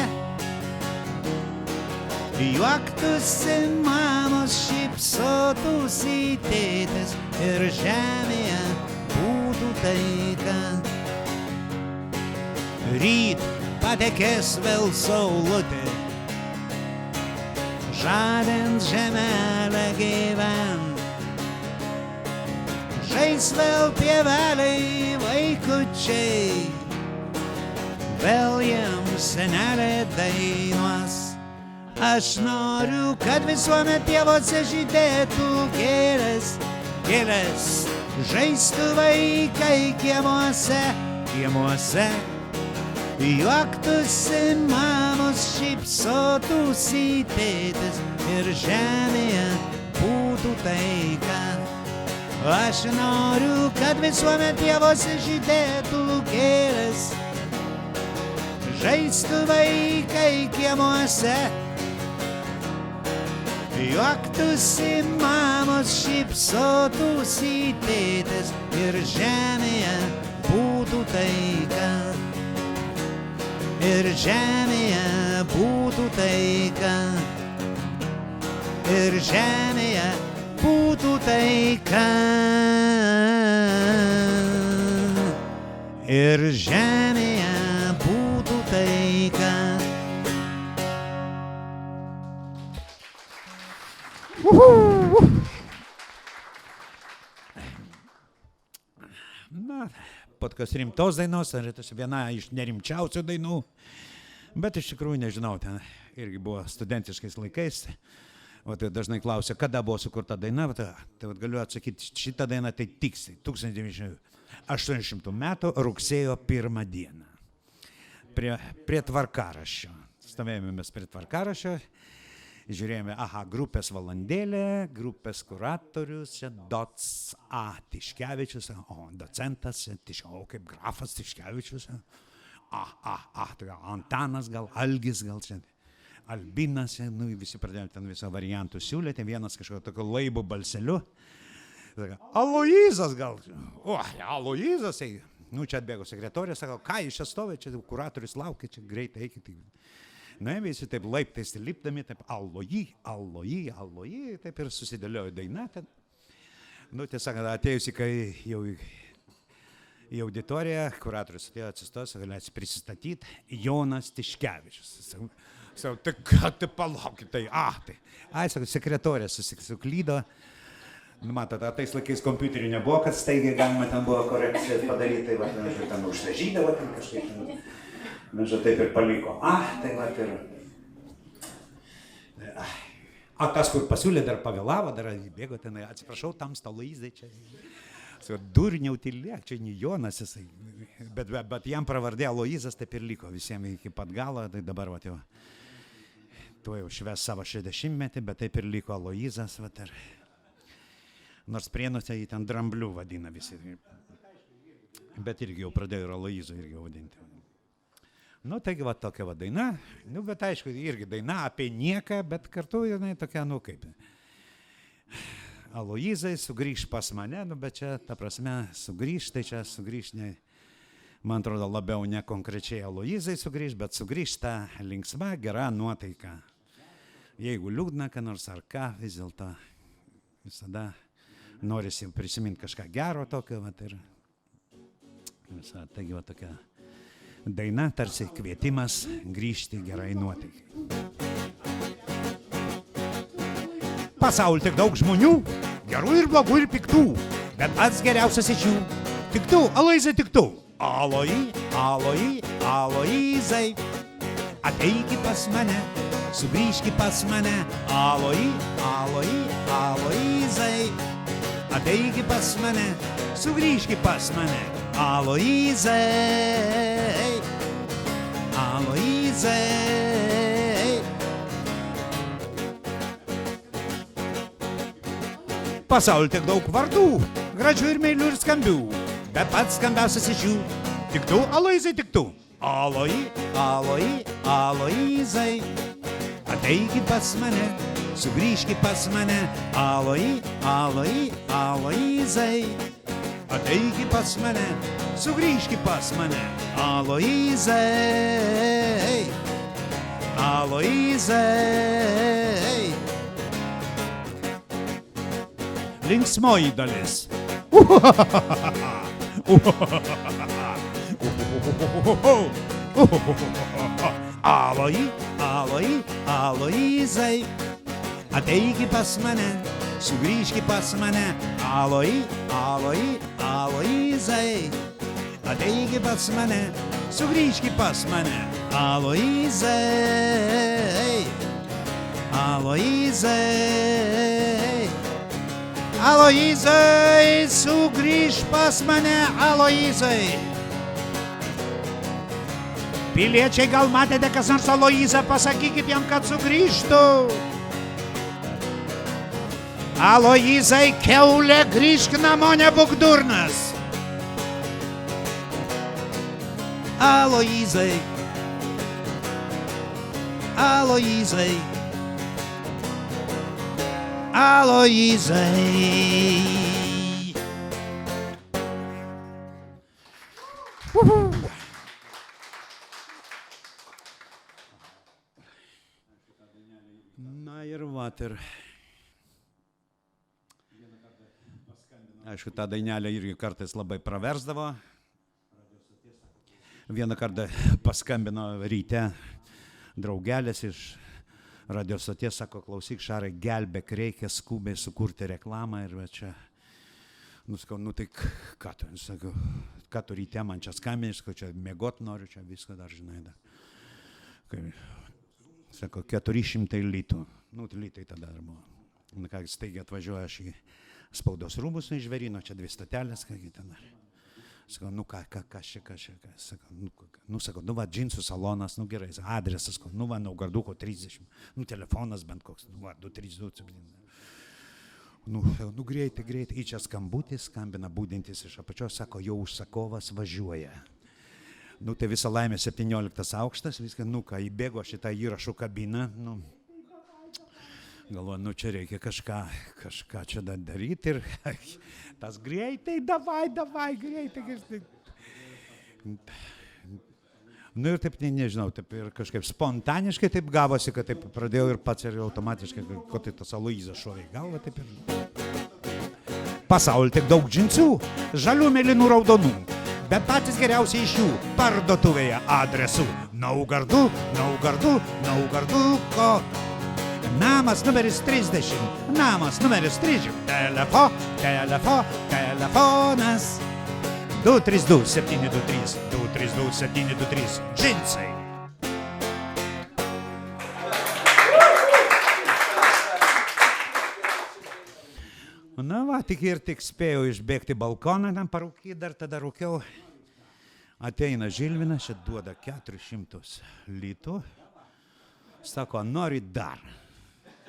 juoktųsi mamos, šypsotųsi tėtis ir žemėje būtų taika. Ryt patekės vėl saulutė, žadint žemelę gyvent. Žais vėl pieveliai vaikučiai, vėl jiems senelė dainuos. Aš noriu, kad visuomet pievose žydėtų gėlės, gėlės, žaistų vaikai kiemuose, kiemuose. Juoktųsi mamos, šypsotųsi tėtis ir žemėje būtų taika. Aš noriu, kad visuomet pievose žydėtų gėlės, žaistų vaikai kiemuose. Juoktųsi mamos, šypsotųsi tėtis ir žemėje būtų taika ir žemėje būtų taika. Ir žemėje būtų taika. Ir žemėje būtų taika. Na, tokios rimtos dainos, ar tai viena iš nerimčiausių dainų. Bet iš tikrųjų nežinau, ten irgi buvo studentiškais laikais. O tai dažnai klausia, kada buvo sukurta daina. Tai, tai vat galiu atsakyti, šitą dainą tai tiksliai 1980 metų rugsėjo pirmą dieną. Prie, prie tvarkaraščio. Stovėjome mes prie tvarkaraščio žiūrėjome, aha, grupės valandėlė, grupės kuratorius, čia Dots A. Tiškevičius, o docentas, tiš, o kaip grafas Tiškevičius, a, a, a, tai Antanas, gal Algis, gal čia. Albinas, nu, visi pradėjo ten visą variantų siūlyti, vienas kažkokio tokio laibo balseliu. Aloizas gal, o, Aloizas, tai, nu, čia atbėgo sekretorė, sako, ką jūs čia stovite, čia kuratorius laukia, čia greitai eikite. Na, visi taip laiptais lipdami, taip aloji, aloji, aloji, taip ir susidėliojo daina ten. Nu, tiesą sakant, atėjusi, kai jau į auditoriją, kuratorius atėjo atsistos, galės prisistatyti, Jonas Tiškevičius. Sakau, tai ką, tai palaukit, tai, ah, tai. Ai, sakau, sekretorė susiklydo. Nu, matot, tais laikais kompiuterių nebuvo, kad staigiai galima ten buvo korekcija padaryti, tai va, ten, ten užsažydavo, ten kažkaip. Ten, Mes taip ir paliko. A, tai va ir. A tas, kur pasiūlė, dar pavėlavo, dar įbėgo ten, atsiprašau, tam stalaizai čia. Durniau tylėk, čia ne Jonas jisai. Bet, bet, bet jam pravardė Aloizas taip ir liko visiems iki pat galo, tai dabar va jau. Tuo jau šves savo 60 metį, bet taip ir liko Aloizas. Va, ir, nors prienuose jį ten dramblių vadina visi. Bet irgi jau pradėjo ir Aloizą irgi vadinti. Nu, taigi va tokia va daina, nu, bet aišku, irgi daina apie nieką, bet kartu jinai tokia, nu kaip. Aloizai sugrįž pas mane, nu, bet čia, ta prasme, sugrįž, tai čia sugrįž, ne, man atrodo, labiau ne konkrečiai Aloizai sugrįž, bet sugrįž ta linksma, gera nuotaika. Jeigu liūdna, ką nors ar ką, vis dėlto visada norisi prisiminti kažką gero tokio, va, ir visą, taigi va tokia daina tarsi kvietimas grįžti gerai nuotaikai. Pasaulyje tiek daug žmonių, gerų ir blogų ir piktų, bet pats geriausias iš jų. Tik tu, Aloizai, tik tu. Aloi, aloi, Aloizai. Ateiki pas mane, sugrįžki pas mane. Aloi, aloi, Aloizai. Ateiki pas mane, sugrįžki pas mane. Aloizai. Aloizai. Pasaulio tiek daug vardų, gražių ir meilių ir skambių, bet pats skambiausias iš jų. Tik tu, Aloizai, tik tu. Aloi, aloi, Aloizai. Ateiki pas mane, sugrįžki pas mane, aloi, aloi, aloizai. Ateiki pas mane, sugrįžki pas mane, aloizai. Aloizai. Linksmoji dalis. Aloi, aloi, aloizai. Ateiki pas mane, sugrįžki pas mane, aloi, aloi, aloizai. Ateiki pas mane, sugrįžki pas mane, aloizai. Aloizai. Aloizai, sugrįž pas mane, Aloizai. Piliečiai, gal matėte kas nors Aloizą, pasakykit jam, kad sugrįžtų. Aloizai, keulė, grįžk namo, nebūk durnas. Aloizai. Aloizai. Aloizai. Na ir vat ir. Aišku, ta dainelė irgi kartais labai praversdavo. Vieną kartą paskambino ryte draugelis iš radio stoties, sako, klausyk, Šarai, gelbėk, reikia skubiai sukurti reklamą ir va čia, nu, sakau, nu tai ką tu, sakau, ką tu ryte man čia skambini, sakau, čia mėgot noriu, čia viską dar žinai. Dar. Sako, 400 litų, nu, tai litai tada dar buvo. Na ką, staigiai atvažiuoja aš į spaudos rūmus iš Žverino, čia dvi statelės, kągi ten dar. Sakau, nu ką, ką, ką čia, ką čia, ką, sakau, nu, nu, sakau, nu va, džinsų salonas, nu gerai, adresas, sakau, nu va, Naugarduko 30, nu, telefonas bent koks, nu va, 232, 7. Nu, nu greitai, greitai, į čia skambutis, skambina būdintis iš apačios, sako, jau užsakovas važiuoja. Nu, tai visą laimę 17 aukštas, viską, nu ką, įbėgo šitą įrašų kabiną, nu, galvoju, nu čia reikia kažką, kažką čia dar daryti ir tas greitai, davai, davai, greitai, greitai. Nu ir taip, ne, nežinau, taip ir kažkaip spontaniškai taip gavosi, kad taip pradėjau ir pats ir automatiškai, kad tai tas Aloizas šovė į galvą, taip ir. Pasaulyje tiek daug džinsų, žalių, mėlynų, raudonų, bet patys geriausiai iš jų parduotuvėje adresu. Naugardu, Naugardu, Naugarduko. Namas numeris 30, namas numeris 30, telefo, telefo, telefonas. 232 723, 232 723, džinsai. Na va, tik ir tik spėjau išbėgti balkoną, ten parūkyti, dar tada rūkiau. Ateina Žilvinas, čia duoda 400 litų. Sako, nori dar.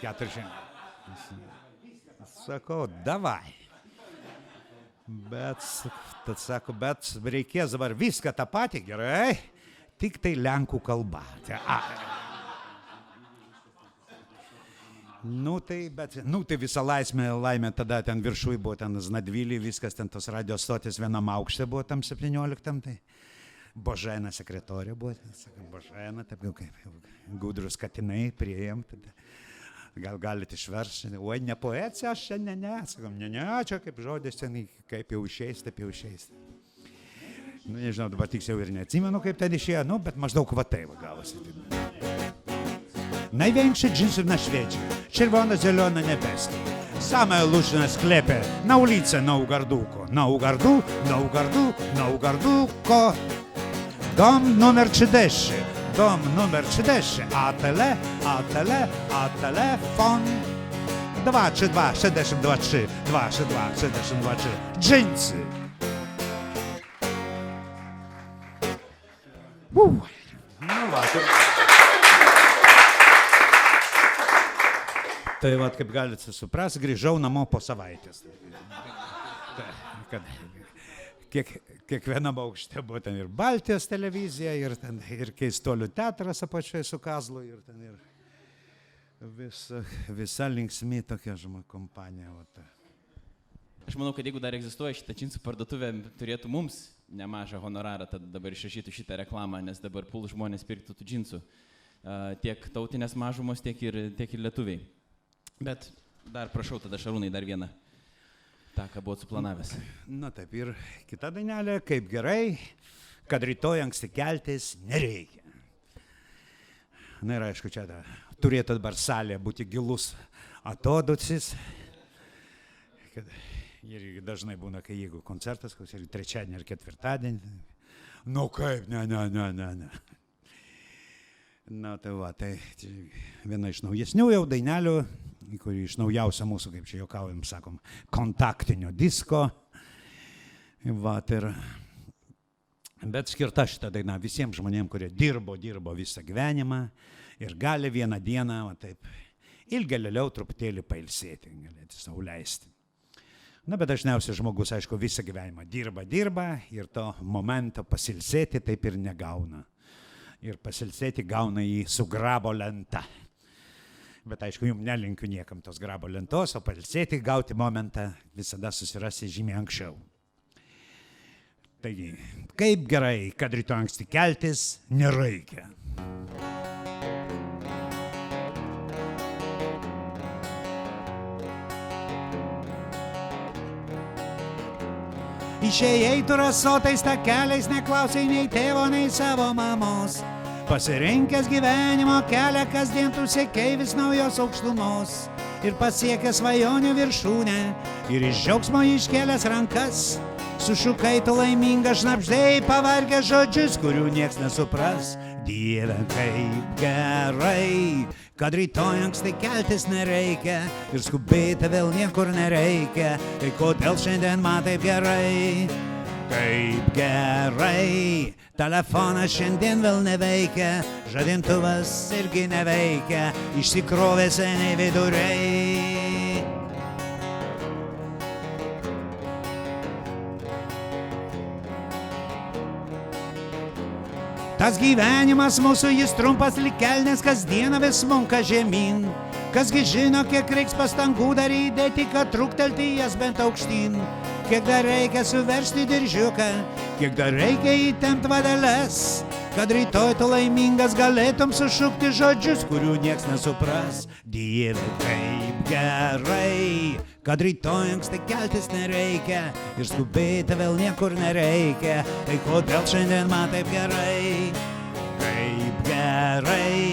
400. Sakau, davai. Bet, tad sako, bet reikės dabar viską tą patį gerai, tik tai lenkų kalba. Tai, Nu tai, bet, nu tai visa laisvė, laimė tada ten viršui buvo ten Znadvilį, viskas ten tos radijos stotis vienam aukšte buvo tam 17, tai Božena sekretorė buvo, ten, sakom, Božena, taip jau kaip gudrus katinai, prieėm, tada gal galite išversti, oi ne poecija, aš čia ne, sakom, ne, ne, čia kaip žodis ten, kaip jau išeis, taip jau išeis. Nu, nežinau, dabar tiksliau ir neatsimenu, kaip ten išėjo, nu, bet maždaug va taip gavosi. Największe dżinsy na świecie, czerwono-zielone niebieskie. Same luźne sklepy na ulicę Naugarduko. Naugardu, Naugardu, Naugarduko. Dom numer 30, dom numer 30, a tele, a tele, a telefon. 2, 3, 2, 72, 3, 2, 3, 2, 72, 3. Dżinsy. Uh. No va, to... Tai vad, kaip galite suprasti, grįžau namo po savaitės. Tai, kad kiek, kiekvienam aukšte buvo ten ir Baltijos televizija, ir, ten, ir keistolių teatras apačioje su Kazlu, ir ten ir Visa, visa linksmi tokia žmo kompanija. Vat. Aš manau, kad jeigu dar egzistuoja šitą džinsų parduotuvę, turėtų mums nemažą honorarą tada dabar išrašyti šitą reklamą, nes dabar pul žmonės pirktų tų džinsų. Tiek tautinės mažumos, tiek ir, tiek ir lietuviai. Bet dar prašau tada Šarūnai dar vieną. Tą, ką buvot suplanavęs. Na taip, ir kita dainelė, kaip gerai, kad rytoj anksti keltis nereikia. Na ir aišku, čia da, turėtų dabar salė būti gilus atoducis. Kad, ir dažnai būna, kai jeigu koncertas, koks ir trečiadienį ar ketvirtadienį. Nu kaip, ne, ne, ne, ne, ne. Na tai va, tai viena iš naujesnių jau dainelių, kuri iš naujausia mūsų, kaip čia juokaujam, sakom, kontaktinio disko. Va, ir, bet skirta šitą dainą visiems žmonėms, kurie dirbo, dirbo visą gyvenimą ir gali vieną dieną, va, taip, ilgėliau truputėlį pailsėti, galėti savo leisti. Na, bet dažniausiai žmogus, aišku, visą gyvenimą dirba, dirba ir to momento pasilsėti taip ir negauna. Ir pasilsėti gauna jį su grabo lenta. Bet aišku, jums nelinkiu niekam tos grabo lentos, o pailsėti, gauti momentą visada susirasi žymiai anksčiau. Taigi, kaip gerai, kad rytoj anksti keltis nereikia. Išėjai tu rasotais takeliais, neklausai nei tėvo, nei savo mamos. Pasirinkęs gyvenimo kelią, kasdien tu siekiai vis naujos aukštumos. Ir pasiekęs svajonių viršūnę, ir iš džiaugsmo iškėlęs rankas. Sušukai tu laiminga šnapždėjai pavargę žodžius, kurių nieks nesupras. Dieve, kaip gerai, kad rytoj anksti keltis nereikia ir skubėti vėl niekur nereikia. Tai kodėl šiandien man taip gerai? Kaip gerai, telefonas šiandien vėl neveikia, žadintuvas irgi neveikia, išsikrovė seniai viduriai. Tas gyvenimas mūsų jis trumpas likelnės, kasdieną vis munka žemyn. Kasgi žino, kiek reiks pastangų dar įdėti, kad truktelti jas bent aukštyn. Kiek dar reikia suversti diržiuką, kiek dar reikia įtempt vadeles, kad rytoj tu laimingas galėtum sušukti žodžius, kurių nieks nesupras. Dieve, kaip gerai, kad rytoj anksti keltis nereikia ir skubėti vėl niekur nereikia. Tai kodėl šiandien man taip gerai? Kaip gerai.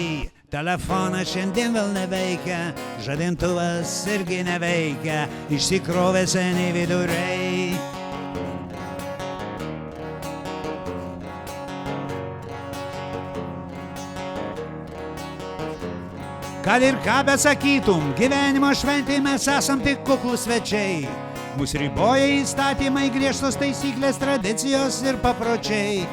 Telefonas šiandien vėl neveikia, žadintuvas irgi neveikia, išsikrovė seniai viduriai. Kad ir ką besakytum, gyvenimo šventėje mes esam tik kuklus svečiai. Mūsų riboja įstatymai, griežtos taisyklės, tradicijos ir papročiai.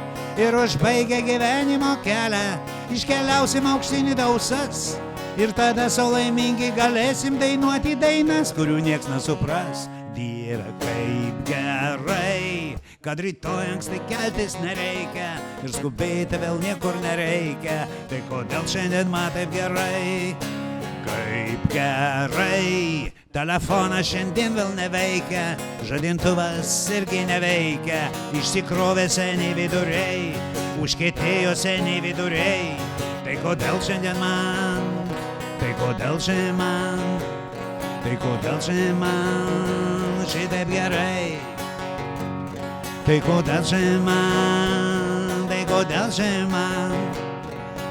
Ir užbaigę gyvenimo kelią, iškeliausim aukštinį dausas. Ir tada savo laimingi galėsim dainuoti dainas, kurių nieks nesupras. Dieve, kaip gerai, kad rytoj anksti keltis nereikia ir skubėti vėl niekur nereikia. Tai kodėl šiandien man taip gerai? Kaip gerai, telefonas šiandien vėl neveikia, žadintuvas irgi neveikia, išsikrovė seniai viduriai, užkėtėjo seniai viduriai. Kodėl šiandien man, tai kodėl šiandien man, tai kodėl šiandien man šitaip gerai. Tai kodėl šiandien man, tai kodėl šiandien man,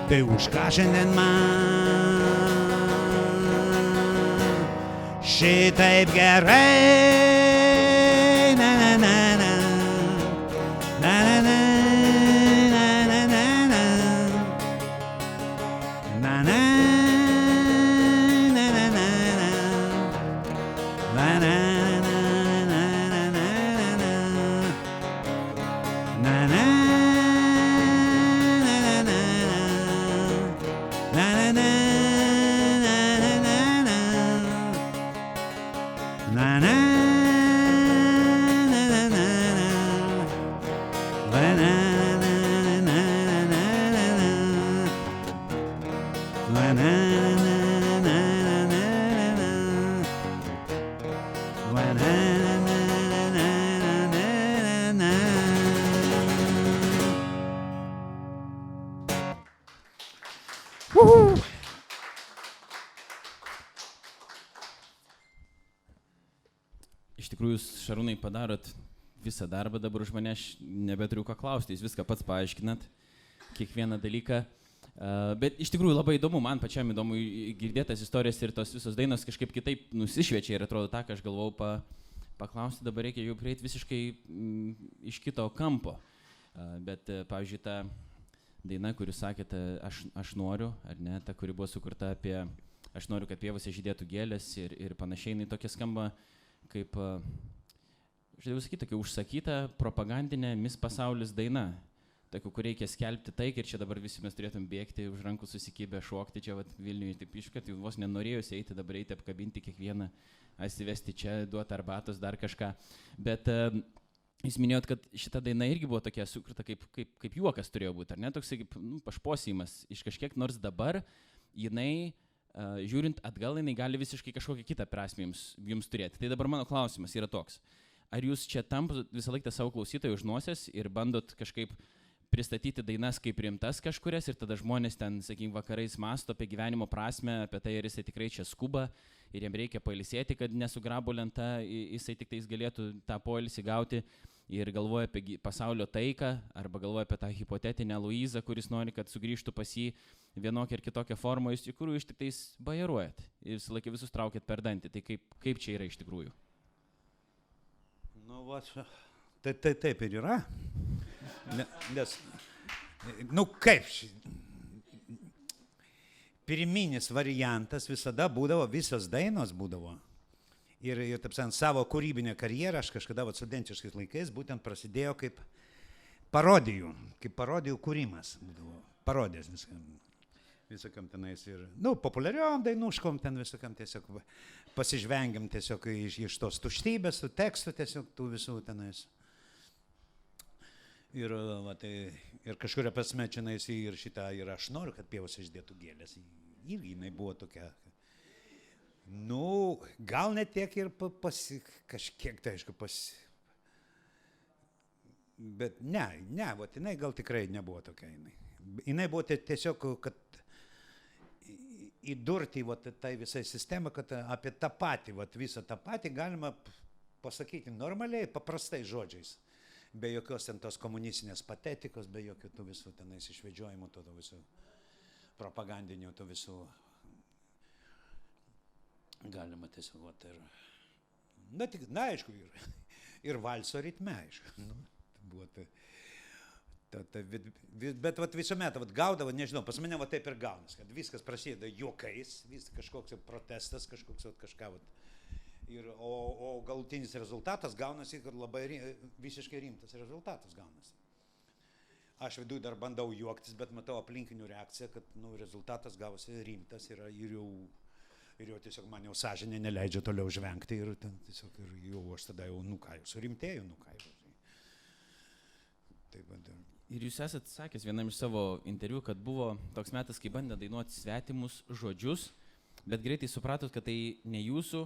tai už ką šiandien man šitaip gerai. Šarūnai padarot visą darbą, dabar už mane aš nebeturiu ką klausti, jūs viską pats paaiškinat, kiekvieną dalyką. Bet iš tikrųjų labai įdomu, man pačiam įdomu girdėtas istorijas ir tos visos dainos kažkaip kitaip nusišviečia ir atrodo tą, ką aš galvau pa, paklausti, dabar reikia jau prieiti visiškai mm, iš kito kampo. Bet, uh, pavyzdžiui, ta daina, kurį sakėte, aš, aš noriu, ar ne, ta, kuri buvo sukurta apie, aš noriu, kad pievose žydėtų gėlės ir, ir panašiai, jinai tokia skamba kaip, aš jau sakyti, tokia užsakyta propagandinė mis pasaulis daina tokių, kur reikia skelbti taik ir čia dabar visi mes turėtum bėgti, už rankų susikibę, šokti čia vat, Vilniuje, taip iškart, jau vos nenorėjusi eiti, dabar eiti apkabinti kiekvieną, atsivesti čia, duoti arbatos, dar kažką. Bet uh, Jūs minėjot, kad šita daina irgi buvo tokia sukurta kaip, kaip, kaip juokas turėjo būti, ar ne, toks kaip nu, pašposimas iš kažkiek, nors dabar jinai, uh, žiūrint atgal, jinai gali visiškai kažkokią kitą prasme jums, jums turėti. Tai dabar mano klausimas yra toks. Ar jūs čia tampat visą laiką savo klausytojų už nosies ir bandot kažkaip pristatyti dainas kaip rimtas kažkurias ir tada žmonės ten, sakykime, vakarais masto apie gyvenimo prasme, apie tai, ar jisai tikrai čia skuba ir jam reikia pailsėti, kad nesugrabo lenta, jisai tik tais galėtų tą poilsį gauti ir galvoja apie pasaulio taiką arba galvoja apie tą hipotetinę Luizą, kuris nori, kad sugrįžtų pas jį vienokią ar kitokią formą, jūs iš tikrųjų iš tik tais bajeruojat ir visą laiką visus traukėt per dantį. Tai kaip, kaip čia yra iš tikrųjų? Nu, va, tai, tai taip ir yra. Ne, nes, nu kaip, pirminis variantas visada būdavo, visas dainos būdavo. Ir, ir taip sakant, savo kūrybinę karjerą aš kažkada vat, studentiškais laikais būtent prasidėjo kaip parodijų, kaip parodijų kūrimas būdavo. Parodės viskam. Visokiam tenais ir, nu, populiariom dainuškom ten visokiam tiesiog pasižvengiam tiesiog iš, iš tos tuštybės, tų tekstų tiesiog tų visų tenais. Ir, va, tai, ir kažkuria prasme čia ir šitą, ir aš noriu, kad pievos išdėtų gėlės. Irgi jinai buvo tokia. Nu, gal net tiek ir pasi, kažkiek, tai aišku, pasi. Bet ne, ne, va, jinai gal tikrai nebuvo tokia. Jinai, jinai buvo tiesiog, kad įdurti va, tai visai sistemą, kad apie tą patį, va, visą tą patį galima pasakyti normaliai, paprastai žodžiais. Be jokios ten tos komunistinės patetikos, be jokių tų visų tenais išvedžiojimų, tų visų propagandinių, tų visų galima tiesiog, vat, ir, na, tik, na, aišku, ir, ir valso ritme, aišku, nu, buvo tai, ta, ta, bet, bet vat, visuomet vat, gaudavo, nežinau, pas mane va taip ir gaunas, kad viskas prasideda juokais, vis kažkoks protestas, kažkoks vat, kažką, vat, Ir, o, o galutinis rezultatas gaunasi, kad labai visiškai rimtas rezultatas gaunasi. Aš viduje dar bandau juoktis, bet matau aplinkinių reakciją, kad nu, rezultatas gavosi rimtas ir, ir, jau, ir jau tiesiog man jau sąžinė neleidžia toliau žvengti ir, ten, tiesiog, ir jau aš tada jau, nu ką, jau surimtėjau, nu ką jau. Taip, bet, Ir jūs esate sakęs vienam iš savo interviu, kad buvo toks metas, kai bandė dainuoti svetimus žodžius, bet greitai supratot, kad tai ne jūsų,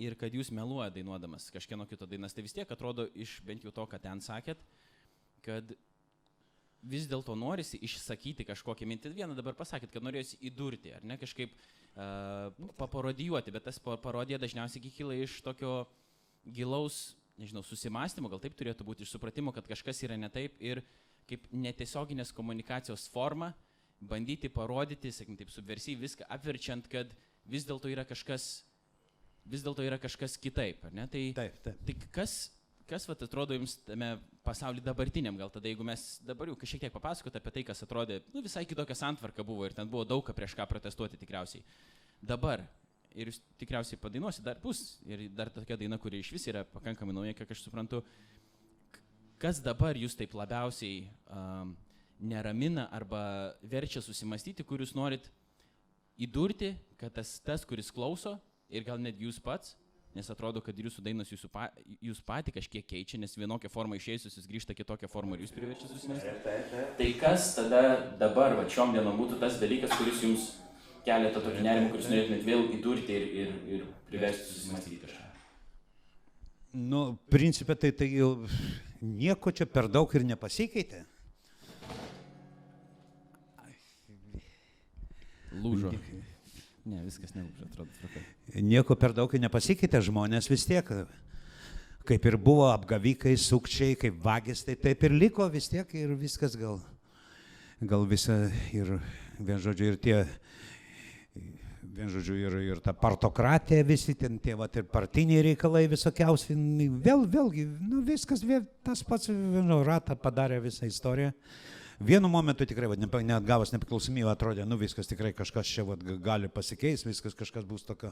ir kad jūs meluoja dainuodamas kažkieno kito dainas, tai vis tiek atrodo iš bent jau to, ką ten sakėt, kad vis dėlto norisi išsakyti kažkokią mintį. Vieną dabar pasakėt, kad norėjosi įdurti, ar ne kažkaip uh, paparodijuoti, bet tas parodija dažniausiai kyla iš tokio gilaus, nežinau, susimastymo, gal taip turėtų būti, iš supratimo, kad kažkas yra ne taip ir kaip netiesioginės komunikacijos forma bandyti parodyti, sakykim, taip subversijai viską apverčiant, kad vis dėlto yra kažkas vis dėlto yra kažkas kitaip, ar ne? Tai, taip, taip. Tai kas, kas vat, atrodo jums tame pasaulyje dabartiniam, gal tada, jeigu mes dabar jau šiek tiek papasakot apie tai, kas atrodė, nu, visai kitokia santvarka buvo ir ten buvo daug ką prieš ką protestuoti tikriausiai. Dabar, ir jūs tikriausiai padainuosite dar bus, ir dar tokia daina, kuri iš vis yra pakankamai nauja, kiek aš suprantu, kas dabar jūs taip labiausiai um, neramina arba verčia susimastyti, kur jūs norit įdurti, kad tas, tas kuris klauso, ir gal net jūs pats, nes atrodo, kad ir jūsų dainos jūsų pa, jūs pati kažkiek keičia, nes vienokią formą išėjusius jūs grįžta kitokią formą ir jūs priverčia susimastyti. Tai kas tada dabar, va šiom dienom būtų tas dalykas, kuris jums kelia tą tokį nerimą, kuris norėtumėt vėl įdurti ir, ir, ir priversti susimastyti kažką? Nu, principė tai, tai jau nieko čia per daug ir nepasikeitė. Lūžo. Ne, viskas nelūžo, atrodo, tvarkai. Nieko per daug nepasikeitė, žmonės vis tiek kaip ir buvo apgavikai, sukčiai, kaip vagis, tai taip ir liko vis tiek ir viskas gal, gal visa ir, vien žodžiu, ir tie, vien žodžiu, ir, ir ta partokratija, visi ten tie, va, ir partiniai reikalai visokiausi, vėl, vėlgi, nu viskas, vėl, tas pats, vienu ratą padarė visą istoriją. Vienu momentu tikrai, va, net gavus nepriklausomybę, atrodė, nu viskas tikrai kažkas čia va, gali pasikeisti, viskas kažkas bus tokio.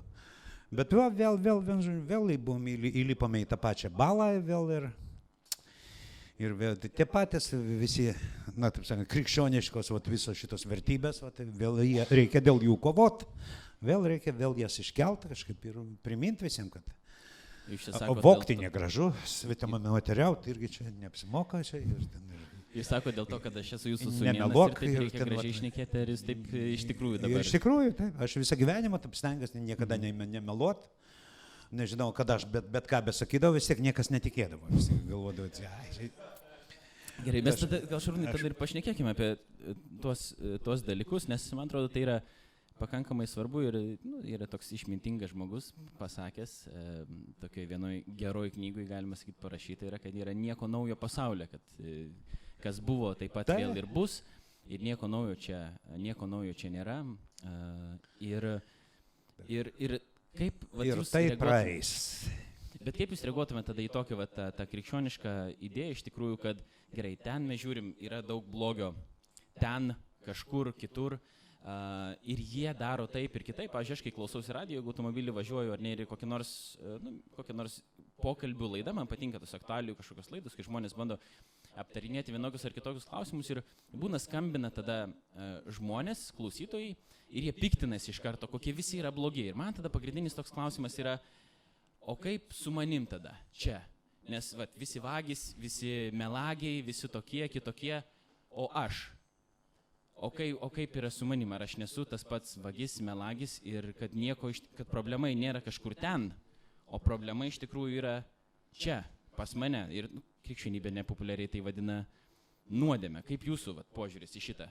Bet va, vėl, vėl, vėl, vėl buvom, įlipome į tą pačią balą vėl ir, ir vėl tie patys visi, na taip sakant, krikščioniškos vat, visos šitos vertybės, vat, vėl jie, reikia dėl jų kovoti, vėl reikia vėl jas iškelti kažkaip ir priminti visiems, kad O vokti negražu, svetimame materiauti irgi čia neapsimoka. Čia, ir ten, ir, Jūs sako dėl to, kad aš esu jūsų sūnus. Nemeluok, ir taip reikia gražiai išnekėti, ar jūs taip iš tikrųjų dabar. Iš tikrųjų, taip. Aš visą gyvenimą taip stengiuosi niekada ne, nemeluot. Nežinau, kada aš bet, bet ką besakydavau, vis tiek niekas netikėdavo. Visi galvodavo, ai. Gerai, mes tada, gal šarūnai, tada ir pašnekėkime apie tuos, tuos dalykus, nes man atrodo, tai yra pakankamai svarbu ir nu, yra toks išmintingas žmogus pasakęs, e, tokioje vienoje geroje knygoje galima sakyti parašyta yra, kad yra nieko naujo pasaulyje, kad e, kas buvo, taip pat vėl ir bus. Ir nieko naujo čia, nieko naujo čia nėra. Uh, ir, ir, ir kaip... Va, ir tai praeis. Bet kaip jūs reaguotumėte tada į tokią va, tą, tą krikščionišką idėją iš tikrųjų, kad gerai, ten mes žiūrim, yra daug blogio, ten kažkur kitur. Uh, ir jie daro taip ir kitaip. Aš, aš kai klausausi radijo, jeigu automobilį važiuoju ar ne ir kokią nors, uh, nu, kokią nors pokalbių laidą, man patinka tos aktualių kažkokios laidos, kai žmonės bando aptarinėti vienokius ar kitokius klausimus ir būna skambina tada uh, žmonės, klausytojai ir jie piktinasi iš karto, kokie visi yra blogi. Ir man tada pagrindinis toks klausimas yra, o kaip su manim tada čia? Nes vat, visi vagys, visi melagiai, visi tokie, kitokie, o aš. O, kai, o kaip yra su manim, ar aš nesu tas pats vagis, melagis ir kad, nieko, kad problema nėra kažkur ten, o problema iš tikrųjų yra čia, pas mane. Ir nu, krikščionybė nepopuliariai tai vadina nuodėme. Kaip jūsų vat, požiūris į šitą,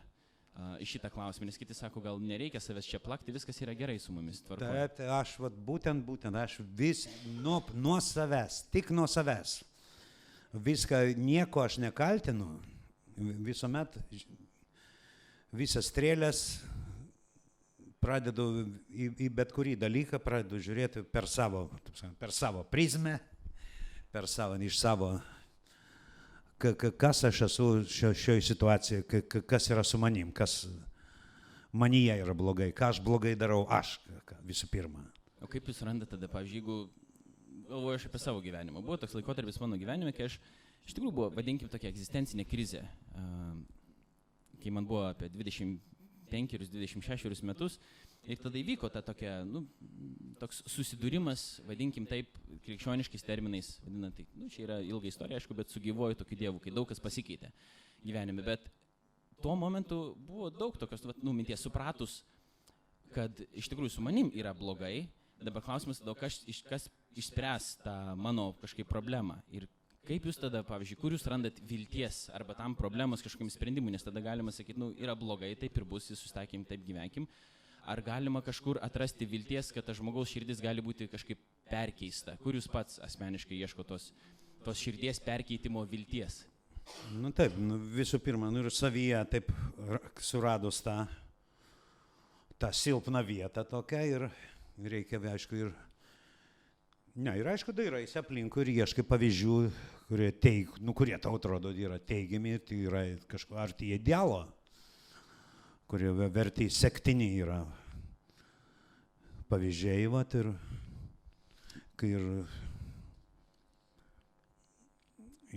į šitą klausimą? Nes kiti sako, gal nereikia savęs čia plakti, viskas yra gerai su mumis. Tvarkoje. Taip, aš vat, būtent, būtent, aš vis nuo, nuo savęs, tik nuo savęs. Viską, nieko aš nekaltinu. Visuomet visas strėlės pradedu į, į bet kurį dalyką, pradedu žiūrėti per savo, per savo prizmę, per savo, iš savo kas aš esu šio, šioje situacijoje, kas yra su manim, kas manyje yra blogai, ką aš blogai darau aš visų pirma. O kaip jūs randate tada, pavyzdžiui, jeigu galvoju aš apie savo gyvenimą, buvo toks laikotarpis mano gyvenime, kai aš iš tikrųjų buvo, vadinkim, tokia egzistencinė krizė, kai man buvo apie 25-26 metus Ir tada įvyko ta tokia, nu, toks susidūrimas, vadinkim taip, krikščioniškais terminais, vadinant, tai, nu, čia yra ilga istorija, aišku, bet su gyvoju tokiu dievu, kai daug kas pasikeitė gyvenime. Bet tuo momentu buvo daug tokios, nu, minties supratus, kad iš tikrųjų su manim yra blogai. Dabar klausimas, tada, kas, kas išspręs tą mano kažkaip problemą. Ir kaip jūs tada, pavyzdžiui, kur jūs randat vilties arba tam problemos kažkokiam sprendimui, nes tada galima sakyti, nu, yra blogai, taip ir bus, susitaikym, taip gyvenkim ar galima kažkur atrasti vilties, kad tas žmogaus širdis gali būti kažkaip perkeista? Kur jūs pats asmeniškai ieško tos, tos širdies perkeitimo vilties? Nu taip, nu, visų pirma, nu ir savyje taip suradus tą, tą silpną vietą tokią ir reikia, aišku, ir... Ne, ir aišku, dairaisi aplinkui ir ieškai pavyzdžių, kurie, teik, nu, kurie tau atrodo yra teigiami, tai yra kažko arti idealo kurie verti sektini yra pavyzdžiai, vat, ir, ir,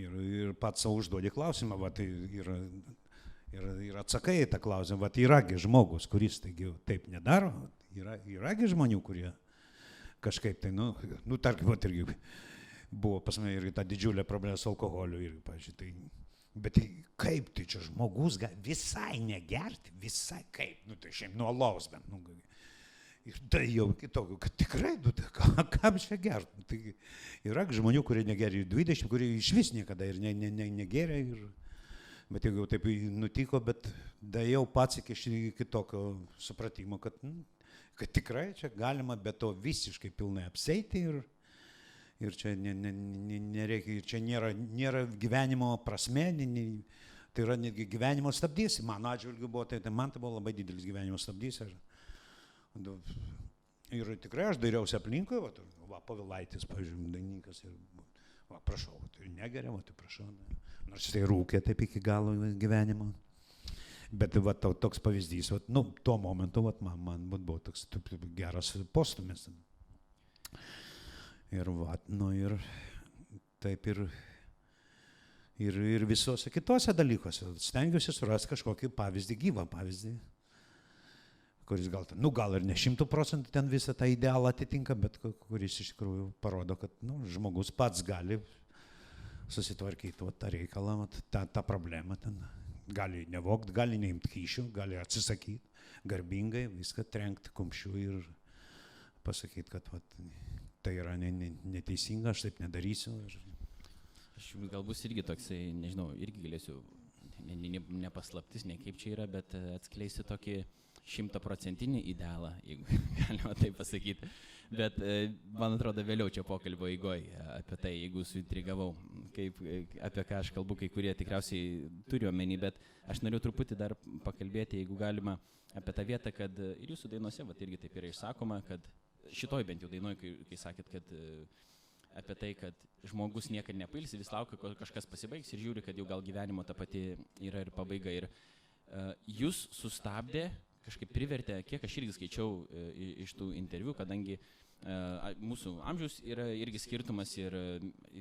ir, ir pats savo užduodi klausimą, vat, ir, ir, ir atsakai į tą klausimą, vat, yragi žmogus, kuris taigi taip nedaro, yra, yragi žmonių, kurie kažkaip tai, nu, nu tarkim, vat, irgi buvo pas mane irgi ta didžiulė problema su alkoholiu, ir, pažiūrėjau, tai Bet tai kaip tai čia žmogus gali visai negerti, visai kaip, nu tai šiaip nuo laus bent. Nu, ir tai jau kitokių, kad tikrai, nu tai kam, kam čia gerti. Nu, tai yra žmonių, kurie negeria 20, kurie iš vis niekada ir ne, ne, ne, negeria. Ir, bet jeigu jau taip nutiko, bet da jau pats iki, iki tokio supratimo, kad, nu, kad tikrai čia galima be to visiškai pilnai apseiti ir, Ir čia ne, ne, ne, nereikia, čia nėra, nėra gyvenimo prasme, ne, ne, tai yra netgi gyvenimo stabdys. Mano atžvilgiu buvo, tai, tai man tai buvo labai didelis gyvenimo stabdys. Ir, ir tikrai aš dairiausi aplinkui, va, va Pavilaitis, pavyzdžiui, daininkas. Ir, va, prašau, tai negeria, va, tai prašau. Nors tai rūkė taip iki galo gyvenimo. Bet va, to, toks pavyzdys, va, nu, tuo momentu va, man, man buvo toks taip, geras postumis. Ir, va, nu, ir taip ir, ir, ir visose kitose dalykuose. Stengiuosi surasti kažkokį pavyzdį, gyvą pavyzdį, kuris gal, nu, gal ir ne šimtų procentų ten visą tą idealą atitinka, bet kuris iš tikrųjų parodo, kad nu, žmogus pats gali susitvarkyti va, tą reikalą, va, tą, tą problemą ten gali nevokti, gali neimti kyšių, gali atsisakyti, garbingai viską trenkti kumščių ir pasakyti, kad vat, tai yra ne, ne, neteisinga, aš taip nedarysiu. Ir... Aš jums galbūt irgi toksai, nežinau, irgi galėsiu, nepaslaptis, ne, ne, ne kaip čia yra, bet atskleisiu tokį šimtaprocentinį idealą, jeigu galima taip pasakyti. Bet e, man atrodo vėliau čia pokalbio eigoje apie tai, jeigu suintrigavau, kaip, apie ką aš kalbu, kai kurie tikriausiai turi omeny, bet aš noriu truputį dar pakalbėti, jeigu galima, apie tą vietą, kad ir jūsų dainuose, va irgi taip yra išsakoma, kad šitoj bent jau dainoj, kai, kai sakėt, kad e, apie tai, kad žmogus niekada nepailsi, vis laukia, kol kažkas pasibaigs ir žiūri, kad jau gal gyvenimo ta pati yra ir pabaiga. Ir uh, jūs sustabdė, kažkaip privertė, kiek aš irgi skaičiau uh, iš tų interviu, kadangi uh, Mūsų amžius yra irgi skirtumas ir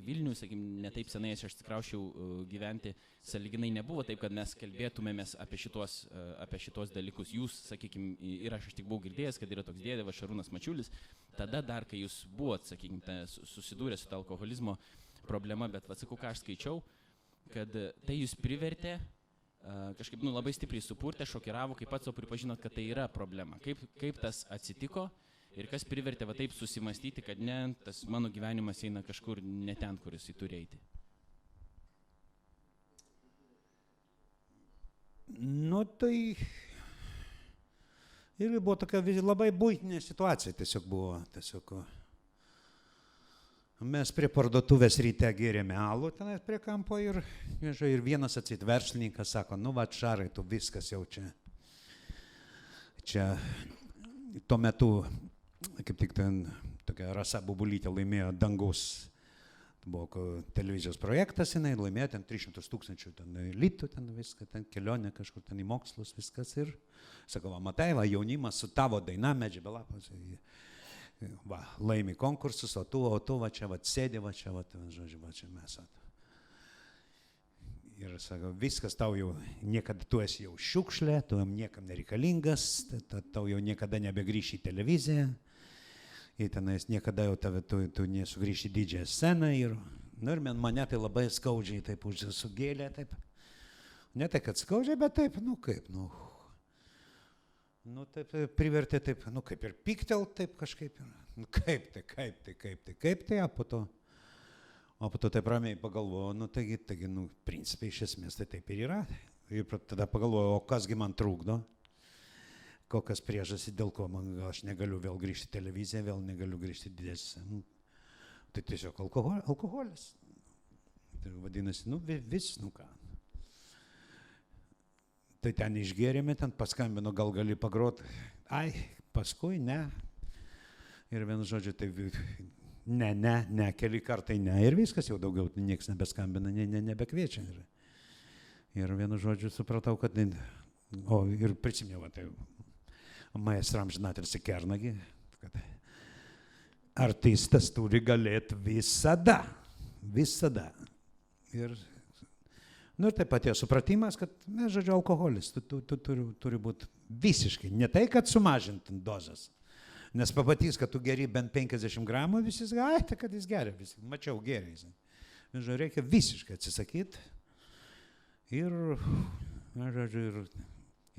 Vilnius, sakykime, netaip senai aš atsikraušiau gyventi, saliginai nebuvo taip, kad mes kalbėtumėmės apie šitos, apie šitos dalykus. Jūs, sakykime, ir aš, aš tik buvau girdėjęs, kad yra toks dėdėvas Šarūnas Mačiulis, tada dar, kai jūs buvot, sakykime, susidūrę su to alkoholizmo problema, bet atsakau, ką aš skaičiau, kad tai jūs privertė kažkaip nu, labai stipriai supurtė, šokiravo, kaip pats savo pripažinot, kad tai yra problema. Kaip, kaip tas atsitiko? Ir kas privertė va taip susimastyti, kad ne, tas mano gyvenimas eina kažkur ne ten, kur jisai turi eiti. Nu tai ir buvo tokia labai būtinė situacija, tiesiog buvo, tiesiog mes prie parduotuvės ryte gėrėme alų tenais prie kampo ir, ir vienas atsit verslininkas sako, nu va, šarai, tu viskas jau čia. Čia tuo metu kaip tik ten tokia Rasa Bubulytė laimėjo dangaus, tai buvo televizijos projektas, jinai laimėjo ten 300 tūkstančių ten litų, ten viską, ten kelionė kažkur ten į mokslus, viskas ir, sakau, va, matai, va, jaunimas su tavo daina, medžiai belapas, va, laimi konkursus, o tu, o tu, va, čia, va, sėdė, va, čia, va, žodžiu, va, čia mes. Va. Ir sako, viskas tau jau niekada, tu esi jau šiukšlė, tu jam niekam nereikalingas, tau jau niekada nebegrįši į televiziją ir tenais niekada jau tave, tu, tu nesugrįši didžiąją sceną ir, nu ir man mane tai labai skaudžiai taip užsisugėlė, taip. Ne tai, kad skaudžiai, bet taip, nu kaip, nu. Nu taip privertė taip, nu kaip ir piktel, taip kažkaip. Nu kaip tai, kaip tai, kaip tai, kaip tai, o po to. O po to taip ramiai pagalvojau, nu taigi, taigi, nu, principai iš esmės tai taip ir yra. Ir tada pagalvojau, o kasgi man trukdo kokios priežastys, dėl ko man aš negaliu vėl grįžti į televiziją, vėl negaliu grįžti į didesnį. Nu, tai tiesiog alkohol, alkoholis. Tai vadinasi, nu vis, nu ką. Tai ten išgėrėme, ten paskambino, gal gali pagrot. Ai, paskui ne. Ir vienu žodžiu, tai ne, ne, ne, keli kartai ne. Ir viskas jau daugiau niekas nebeskambina, ne, ne, nebekviečia. Ir, ir vienu žodžiu supratau, kad... O ir prisiminiau, tai maestro amžinatilsi Kernagi, kad artistas turi galėti visada, visada. Ir, nu, ir taip pat jo supratimas, kad, na, žodžiu, alkoholis, tu, tu, tu turi, turi būti visiškai, ne tai, kad sumažintum dozas, nes pamatys, kad tu geri bent 50 gramų, visi, ai, tai kad jis geria, visi, mačiau gerai. Žodžiu, reikia visiškai atsisakyti. Ir, na, žodžiu, ir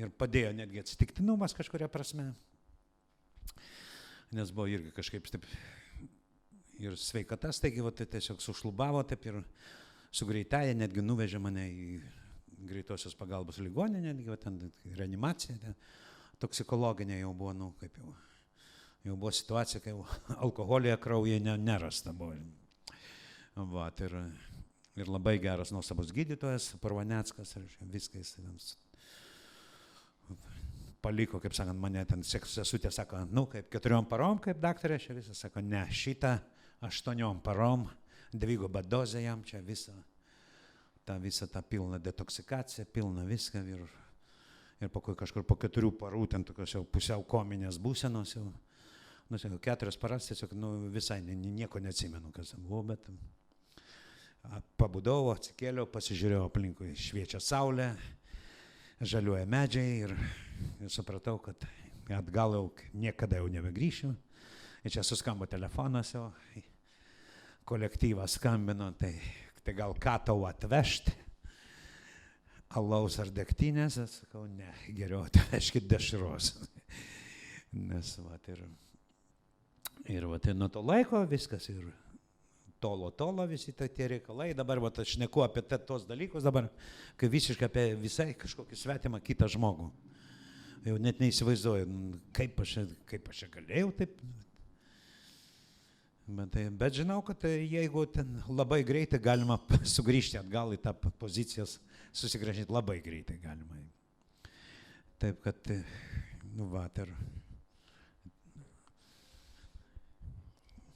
ir padėjo netgi atsitiktinumas kažkuria prasme, nes buvo irgi kažkaip taip ir sveikatas, taigi va, tai tiesiog sušlubavo taip ir su greitaja netgi nuvežė mane į greitosios pagalbos ligoninę, netgi va, ten reanimacija, ten, toksikologinė jau buvo, nu, kaip jau, jau buvo situacija, kai alkoholija kraujyje ne, nerasta buvo. Vat, ir, ir labai geras nuostabus gydytojas, Parvaneckas, ir viską jis ten s- paliko, kaip sakant, mane ten sesutė sako, nu kaip keturiom parom, kaip daktarė, čia visą sako, ne, šitą aštuoniom parom, dvigubą dozę jam čia visą, tą visą tą pilną detoksikaciją, pilną viską ir, ir ko- kažkur po keturių parų ten tokios jau pusiau kominės būsenos jau, nu, sakau, keturias paras tiesiog, nu, visai ni- ni- nieko neatsimenu, kas ten buvo, bet pabudau, atsikėliau, pasižiūrėjau aplinkui, šviečia saulė, žaliuoja medžiai ir, ir supratau, kad atgal jau niekada jau nebegrįšiu. Ir čia suskambo telefonas jau, kolektyvas skambino, tai, tai gal ką tau atvežti? Alaus ar degtinės, aš sakau, ne, geriau atvežkit dešros. Nes, va, ir, ir, va, ir nuo to laiko viskas ir tolo, tolo visi ta, tie reikalai. Dabar, va, aš neku apie tos dalykus dabar, kai visiškai apie visai kažkokį svetimą kitą žmogų. Jau net neįsivaizduoju, nu, kaip aš, kaip aš galėjau taip. Bet, tai- bet žinau, kad tai jeigu ten labai greitai galima sugrįžti atgal į tą p- pozicijas, susigražinti labai greitai galima. Taip kad, e, nu, va, ir,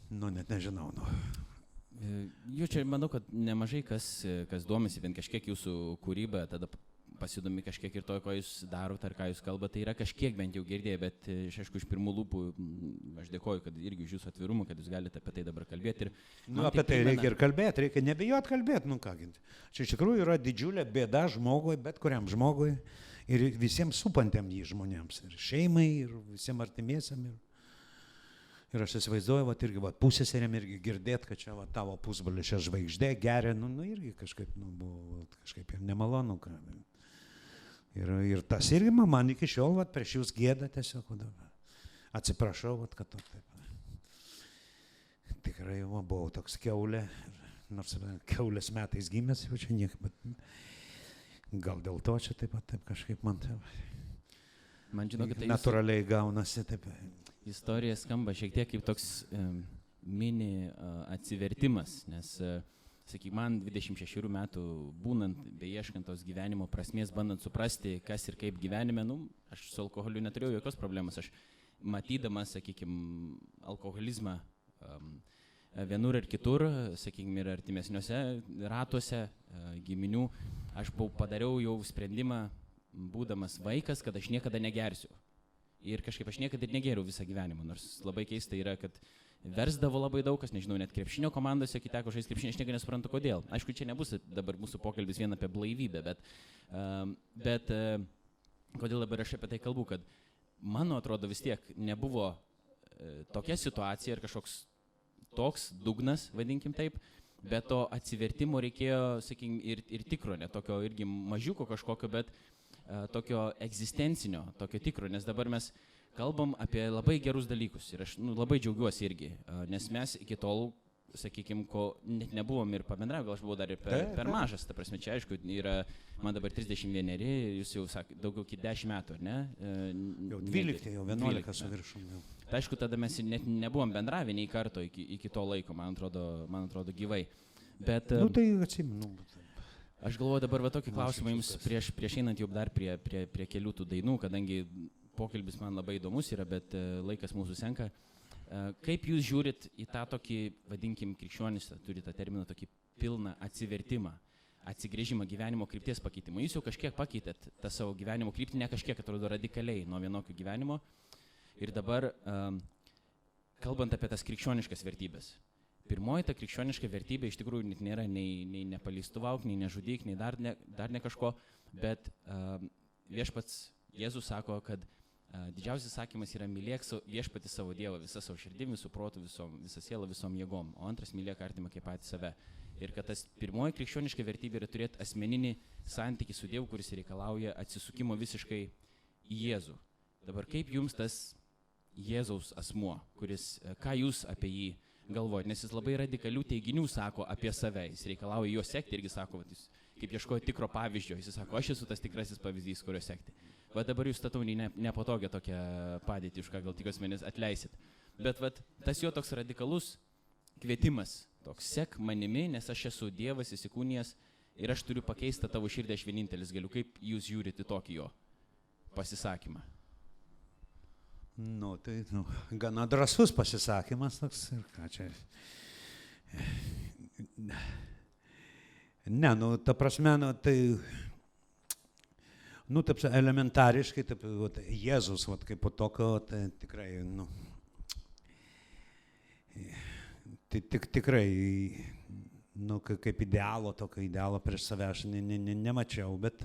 nu, net nežinau, nu. E, Jūs čia manau, kad nemažai kas, kas domisi bent kažkiek jūsų kūrybą, tada pasidomi kažkiek ir to, ko jūs darote ar ką jūs kalbate, tai yra kažkiek bent jau girdėję, bet e, iš aišku iš pirmų lūpų aš dėkoju, kad irgi už jūsų atvirumą, kad jūs galite apie tai dabar kalbėti. Ir Nu, apie tai primena- reikia ir kalbėti, reikia nebijot kalbėti, nu ką ginti. Čia iš tikrųjų yra didžiulė bėda žmogui, bet kuriam žmogui ir visiems supantiem jį žmonėms, ir šeimai, ir visiems artimiesiam. Ir, ir aš įsivaizduoju, va, irgi va, pusėserėm irgi girdėt, kad čia va, tavo pusbrolį čia žvaigždė geria, nu, nu irgi kažkaip, nu, buvo vat, kažkaip jam nemalonu. Ką. Ir, ir tas irgi man, iki šiol, va, prieš jūs gėda tiesiog, atsiprašau, va, kad to taip. Tikrai va, buvau toks keulė, nors keulės metais gimęs, jau čia nieko, bet gal dėl to čia taip pat taip kažkaip man taip, Man žinokit, tai jūsų natūraliai gaunasi taip. istorija skamba šiek tiek kaip toks um, mini uh, atsivertimas, nes, uh, sakyk, man 26 metų būnant, beieškant tos gyvenimo prasmės, bandant suprasti, kas ir kaip gyvenime, nu, aš su alkoholiu neturėjau jokios problemos. Aš matydamas, sakykime, alkoholizmą um, vienur ir kitur, sakykime, ir artimesniuose ratuose uh, giminių, aš padariau jau sprendimą, būdamas vaikas, kad aš niekada negersiu. Ir kažkaip aš niekada ir negėriau visą gyvenimą, nors labai keista yra, kad versdavo labai daug, kas nežinau, net krepšinio komandose, kai teko žaisti krepšinį, aš niekada nesuprantu kodėl. Aišku, čia nebus dabar mūsų pokalbis vien apie blaivybę, bet, um, bet uh, kodėl dabar aš apie tai kalbu, kad mano atrodo vis tiek nebuvo uh, tokia situacija ir kažkoks toks dugnas, vadinkim taip, bet to atsivertimo reikėjo, sakykim, ir, ir tikro, ne tokio irgi mažiuko kažkokio, bet uh, tokio egzistencinio, tokio tikro, nes dabar mes kalbam apie labai gerus dalykus ir aš nu, labai džiaugiuosi irgi, nes mes iki tol, sakykime, ko net nebuvom ir pabendravę, gal aš buvau dar ir per, Taip, per mažas, ta prasme, čia aišku, yra, man dabar 31, jūs jau sakėte, daugiau kaip 10 metų, ar ne? E, Jau ne- 12, jau 11 12 su viršum. Jau. Tai aišku, tada mes net nebuvom bendravę nei karto iki, iki to laiko, man atrodo, man atrodo gyvai. Bet Nu, nu, tai atsimenu. bet- aš galvoju dabar va tokį Nu, klausimą jums prieš, prieš einant jau dar prie, prie, prie kelių tų dainų, kadangi pokalbis man labai įdomus yra, bet e, laikas mūsų senka. E, Kaip jūs žiūrit į tą tokį, vadinkim, krikščionis, turi tą terminą, tokį pilną atsivertimą, atsigrėžimą gyvenimo krypties pakeitimą. Jūs jau kažkiek pakeitėt tą savo gyvenimo kryptį, ne kažkiek atrodo radikaliai nuo vienokio gyvenimo. Ir dabar, um, kalbant apie tas krikščioniškas vertybės. Pirmoji ta krikščioniška vertybė iš tikrųjų net nėra nei, nei nepalistuvauk, nei nežudyk, nei dar ne, dar ne kažko, bet viešpats Jėzus sako, kad uh, didžiausias sakymas yra mylėk viešpatį savo Dievą visą savo širdimi, visų protų, visom, visą sielą, visom jėgom, o antras mylėk artimą kaip patį save. Ir kad tas pirmoji krikščioniška vertybė yra turėti asmeninį santykį su Dievu, kuris reikalauja atsisukimo visiškai į Jėzų. Dabar kaip jums tas Jėzaus asmuo, kuris, ką jūs apie jį galvojate, nes jis labai radikalių teiginių sako apie save, jis reikalauja jo sekti irgi sako, vat, jis kaip ieškojo tikro pavyzdžio, jis sako, aš esu tas tikrasis pavyzdys, kurio sekti. Va dabar jūs statau ne, nepatogią tokią padėtį, už ką gal tikiuosi manęs atleisit. Bet vat, tas jo toks radikalus kvietimas toks, sek manimi, nes aš esu Dievas įsikūnijęs ir aš turiu pakeisti tavo širdį, aš vienintelis galiu. Kaip jūs žiūrite tokį jo pasisakymą? Nu, tai nu, gana drasus pasisakymas toks ir ką čia. Ne, nu, ta prasme, nu, tai, nu, taip elementariškai, taip, vat, Jėzus, vat, kaip po tokio, tai tikrai, nu, tai tik, tikrai, nu, kaip idealo, tokio idealo prieš save aš ne, ne, ne, nemačiau, bet,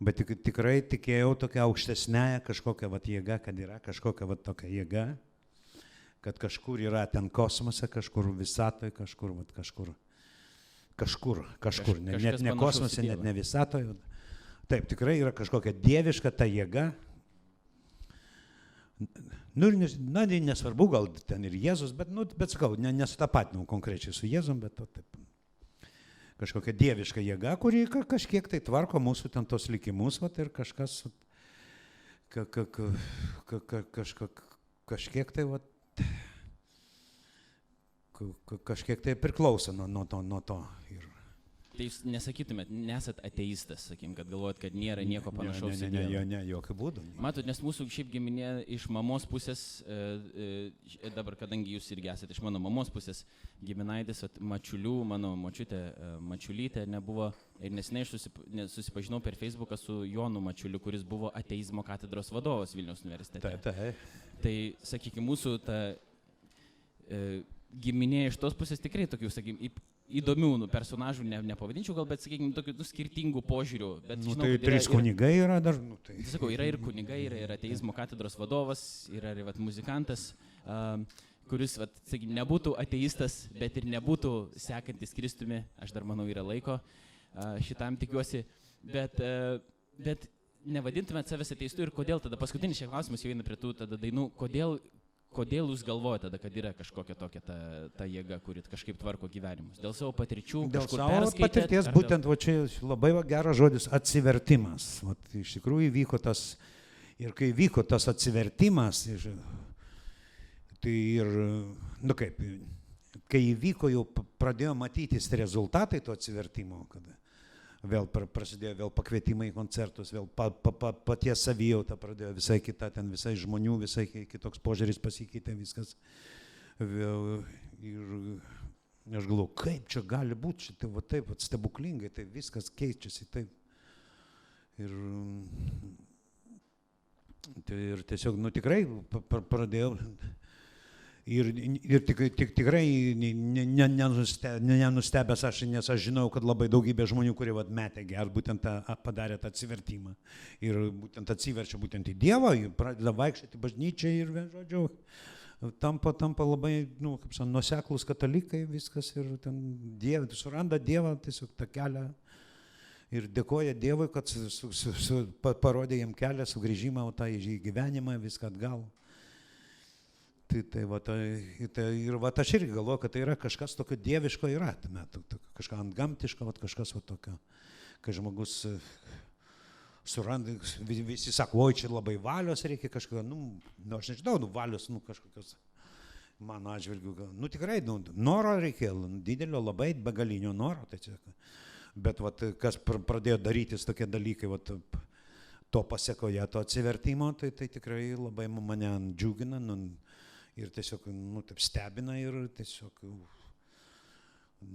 bet tik, tikrai tikėjau tokia aukštesnė kažkokia vat, jėga, kad yra kažkokia vat, tokia jėga, kad kažkur yra ten kosmose, kažkur visatoje, kažkur, vat, kažkur, kažkur, kažkur, ne, net ne kosmose, net ne visatoje. Taip, tikrai yra kažkokia dieviška ta jėga. Nu, ir na, nesvarbu, gal ten ir Jėzus, bet, nu, bet sakau, ne, nesutapatinau konkrečiai su Jėzum, bet o, taip, kažkokia dieviška jėga, kuri kažkiek tai tvarko mūsų ten tos likimus, vat, ir kažkas, ka, ka, ka, ka, ka, kažka, kažkiek tai, ka, kažkiek tai priklauso nuo, nuo, to, nuo to. Tai jūs nesakytumėt, nesat ateistas, sakykim, kad galvojat, kad nėra nieko panašaus. Ne, ne, ne, ne, ne, jokių būdų. Matot, nes mūsų šiaip giminė iš mamos pusės, e, e, dabar kadangi jūs irgi esate iš mano mamos pusės giminaitis, mačiulių, mano močiutė e, mačiulytė nebuvo ir nesinai aš susip, susipažinau per Facebooką su Jonu Mačiuliu, kuris buvo ateizmo katedros vadovas Vilniaus universitete. Taip, taip. Tai, sakykime, mūsų ta e, giminė iš tos pusės tikrai tokių, sakykime, įdomių nu, personažų, ne, nepavadinčiau gal, bet, sakykime, tokių nu, skirtingų požiūrių. Bet, nu, žinau, tai trys kunigai yra dar. Nu, tai... Sakau, yra ir kunigai, yra ir ateizmo katedros vadovas, yra ir vat, muzikantas, uh, kuris, vat, sakykime, nebūtų ateistas, bet ir nebūtų sekantis Kristumi, aš dar manau, yra laiko uh, šitam tikiuosi, bet, uh, bet nevadintumėt savęs ateistu ir kodėl tada, paskutinis šie klausimas jau eina prie tų tada dainų, kodėl kodėl jūs galvojate tada, kad yra kažkokia tokia ta, ta jėga, kuri kažkaip tvarko gyvenimus? Dėl savo patirčių? Dėl savo patirties, būtent, dėl... va čia labai va, geras žodis - atsivertimas. Va, iš tikrųjų vyko tas, ir kai vyko tas atsivertimas, tai ir, nu kaip, kai įvyko, jau pradėjo matytis rezultatai to atsivertimo, kada vėl prasidėjo vėl pakvietimai į koncertus, vėl pa, pa, pa, paties savijauta pradėjo visai kita, ten visai žmonių, visai kitoks požiūris pasikeitė viskas. Vėl, ir aš galvoju, kaip čia gali būti, šitai va taip, va, stebuklingai, tai viskas keičiasi taip. Ir, tai, ir tiesiog, nu tikrai pradėjau Ir, ir tik, tik, tikrai nenustebęs ne, ne aš, nes aš žinau, kad labai daugybė žmonių, kurie vat, metė ger, būtent tą, padarė tą atsivertimą. Ir būtent atsiverčia būtent į Dievą, pradeda vaikščioti bažnyčiai ir, žodžiu, tampa, tampa labai, nu, kaip sakant, nuseklus katalikai, viskas ir ten Dievą, suranda Dievą, tiesiog tą kelią. Ir dėkoja Dievui, kad su, su, su, parodė jam kelią, sugrįžimą, tą į gyvenimą, viską atgal. Tai, tai, va, tai, tai ir va, aš irgi galvoju, kad tai yra kažkas tokio dieviško yra, tame, kažką ant gamtiško, va, kažkas va, tokio, kai žmogus e, suranda, visi sako, oi, čia labai valios reikia kažkokio, nu, nu aš nežinau, nu, valios, nu, kažkokios, mano atžvilgiu, nu, tikrai, nu, noro reikėjo, nu, didelio, labai begalinio noro, tai čia, bet, va, kas pradėjo darytis tokie dalykai, va, to pasiekoje, to atsivertimo, tai, tai tikrai labai mane džiugina, nu, ir tiesiog, nu, taip stebina ir tiesiog,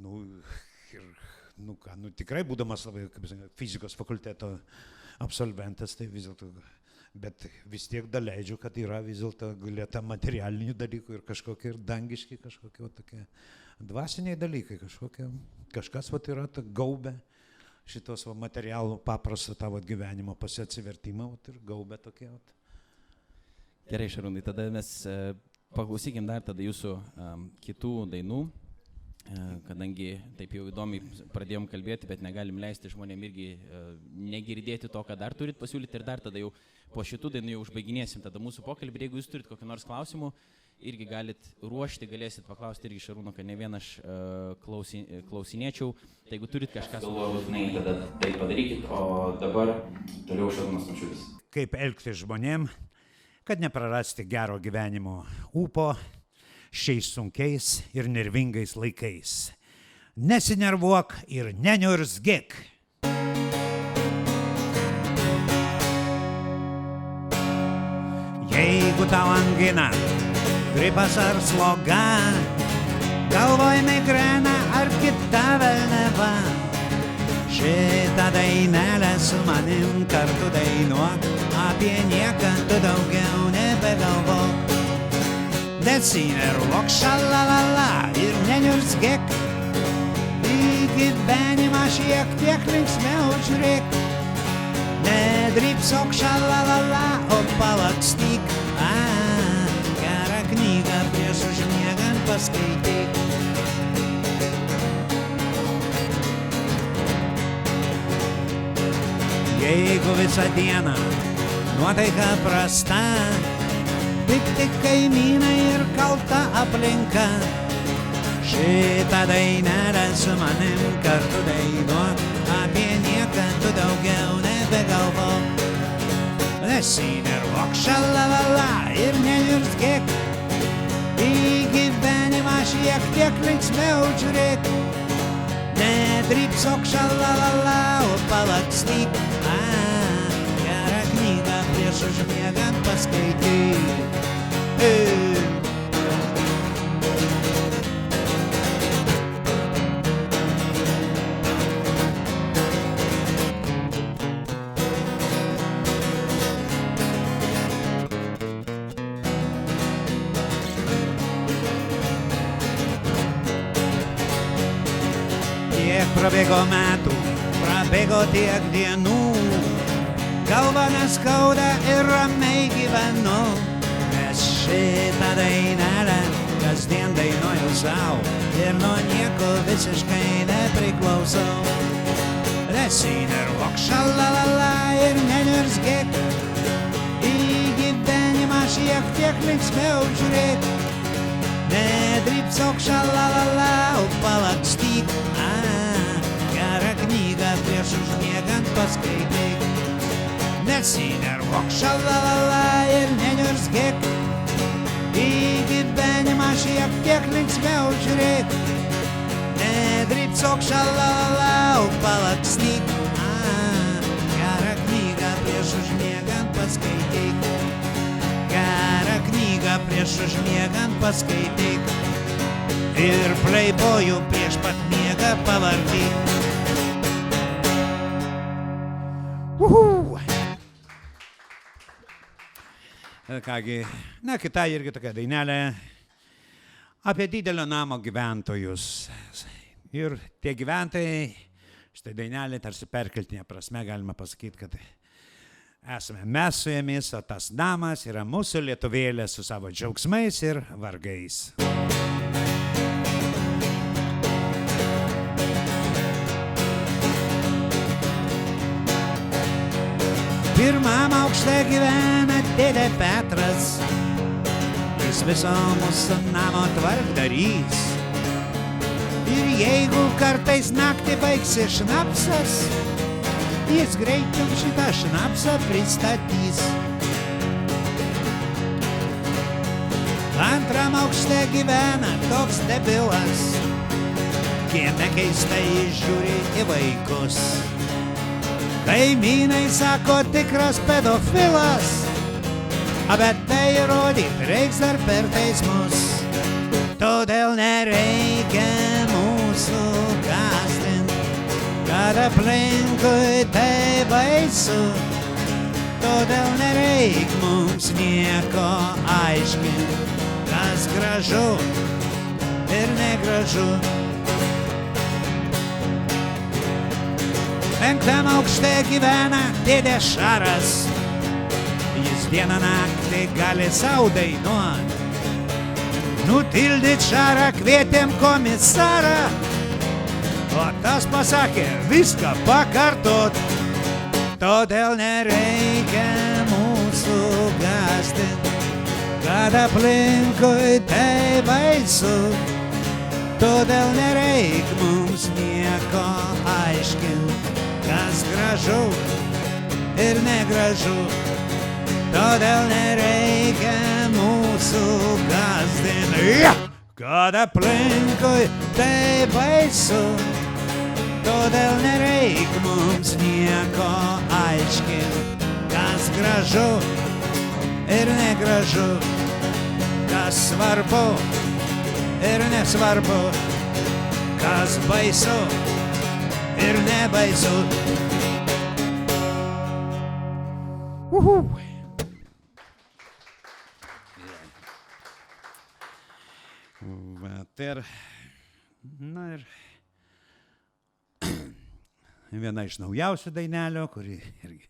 nu, ir, nu, ką, nu, tikrai būdamas labai, kaip sakė, fizikos fakulteto absolventas, tai vis dėlto, bet vis tiek daleidžiu, kad yra vis dėlto greta materialinių dalykų ir kažkokie ir dangiški, kažkokie tokie dvasiniai dalykai, kažkokie, kažkas vat yra ta gaubė šitos va, materialų paprastą tavo gyvenimo pasiatsivertimą vat, ir gaubė tokie. Vat. Gerai, Šarūnai, tada mes Paklausykim dar tada jūsų um, kitų dainų, uh, kadangi taip jau įdomiai pradėjom kalbėti, bet negalim leisti žmonėm irgi uh, negirdėti to, ką dar turit pasiūlyti ir dar tada jau po šitų dainų jau užbaiginėsim tada mūsų pokalbį. Jeigu jūs turit kokį nors klausimų, irgi galit ruošti, galėsit paklausti irgi Šarūno, kad ne vien aš uh, klausi, klausinėčiau. Tai jeigu turit kažką sugalvotinai, tada tai padarykit, o dabar toliau Šarūnas Mačiulis. Kaip elgtis žmonėm, kad neprarasti gero gyvenimo ūpo. šiais sunkiais ir nervingais laikais. Nesinervuok ir neniurzgėk. Jeigu tau angina, gripas ar sloga, galvoj migrena ar kita velneva, šitą dainelę su manim kartu dainuok, apie nieką tu daugiau nebegalvok. Nesinervok šalalala ir neniurzgėk, į gyvenimą šiek tiek linksmiau žiūrėk. Nedrybsok šalalala, o palakstyk. A, gerą knygą prieš užmiegant paskaityk. Jeigu visą dieną nuotaika prasta, tik tik kaimynai ir kalta aplinka. Šitą dainelę su manim kartu dainuok, apie nieką tu daugiau nebegalvok. Nesinervok šalalala ir neniurzgėk, į gyvenimą šiek tiek linksmiau žiūrėk. Nedrybsok šalalala, o palakstyk, gerą knygą prieš užmiegant paskaityk. Prabėgo metų, prabėgo tiek dienų, ir ramiai gyvenu, nes šitą dainelę kasdien dainuoju savo ir nuo nieko visiškai nepriklausau. Nesinervok šalalala ir neniurzgėk, į gyvenimą šiek tiek linksmiau žiūrėk. Nedrybsok šalalala, o palakstyk, a, gerą knygą prieš užmiegant paskaityk. Nesinervok šalalala ir neniurzgėk, į gyvenimą šiek tiek linksmiau žiūrėk. Nedrybsok šalalala, o palakstyk, a, gerą knygą prieš užmiegant paskaityk. Gerą knygą prieš užmiegant paskaityk. Ir playboyų prieš pat miegą pavartyk. Uhu. Kągi, na kita irgi tokia dainelė apie didelio namo gyventojus. Ir tie gyventojai, štai dainelė tarsi perkeltinė prasme galima pasakyti, kad esame mes su jumis, o tas namas yra mūsų lietuvėlė su savo džiaugsmais ir vargais. Pirmam aukšte gyvena dėdė Petras, jis viso mūsų namo tvarkdarys. Ir jeigu kartais naktį baigsi šnapsas, jis greičiau šitą šnapsą pristatys. Antram aukšte gyvena toks debilas, kieme keistai žiūri į vaikus. Kaimynai sako tikras pedofilas, a bet tai įrodyti reiks dar per teismus. Todėl nereikia mūsų gastinti kad aplinkui tai baisu, todėl nereik mums nieko aiškinti, kas gražu ir negražu. Penktam aukšte gyvena dėdė Šaras, jis dieną naktį gali savo dainuoti. Nutildyt Šarą kvietėm komisarą, O tas pasakė viską pakartot. Todėl nereikia mūsų gastinti, kad aplinkui tai baisu. Todėl nereik mums nieko aiškinti, gražu ir negražu. todėl nereikia mūsų gazdinti, kad aplinkui tai baisu. Todėl nereik mums nieko aiškinti, kas gražu ir negražu, kas svarbu ir nesvarbu, kas baisu ir nebaisu. Uhu. Vat ir, na ir viena iš naujausių dainelio, kuri irgi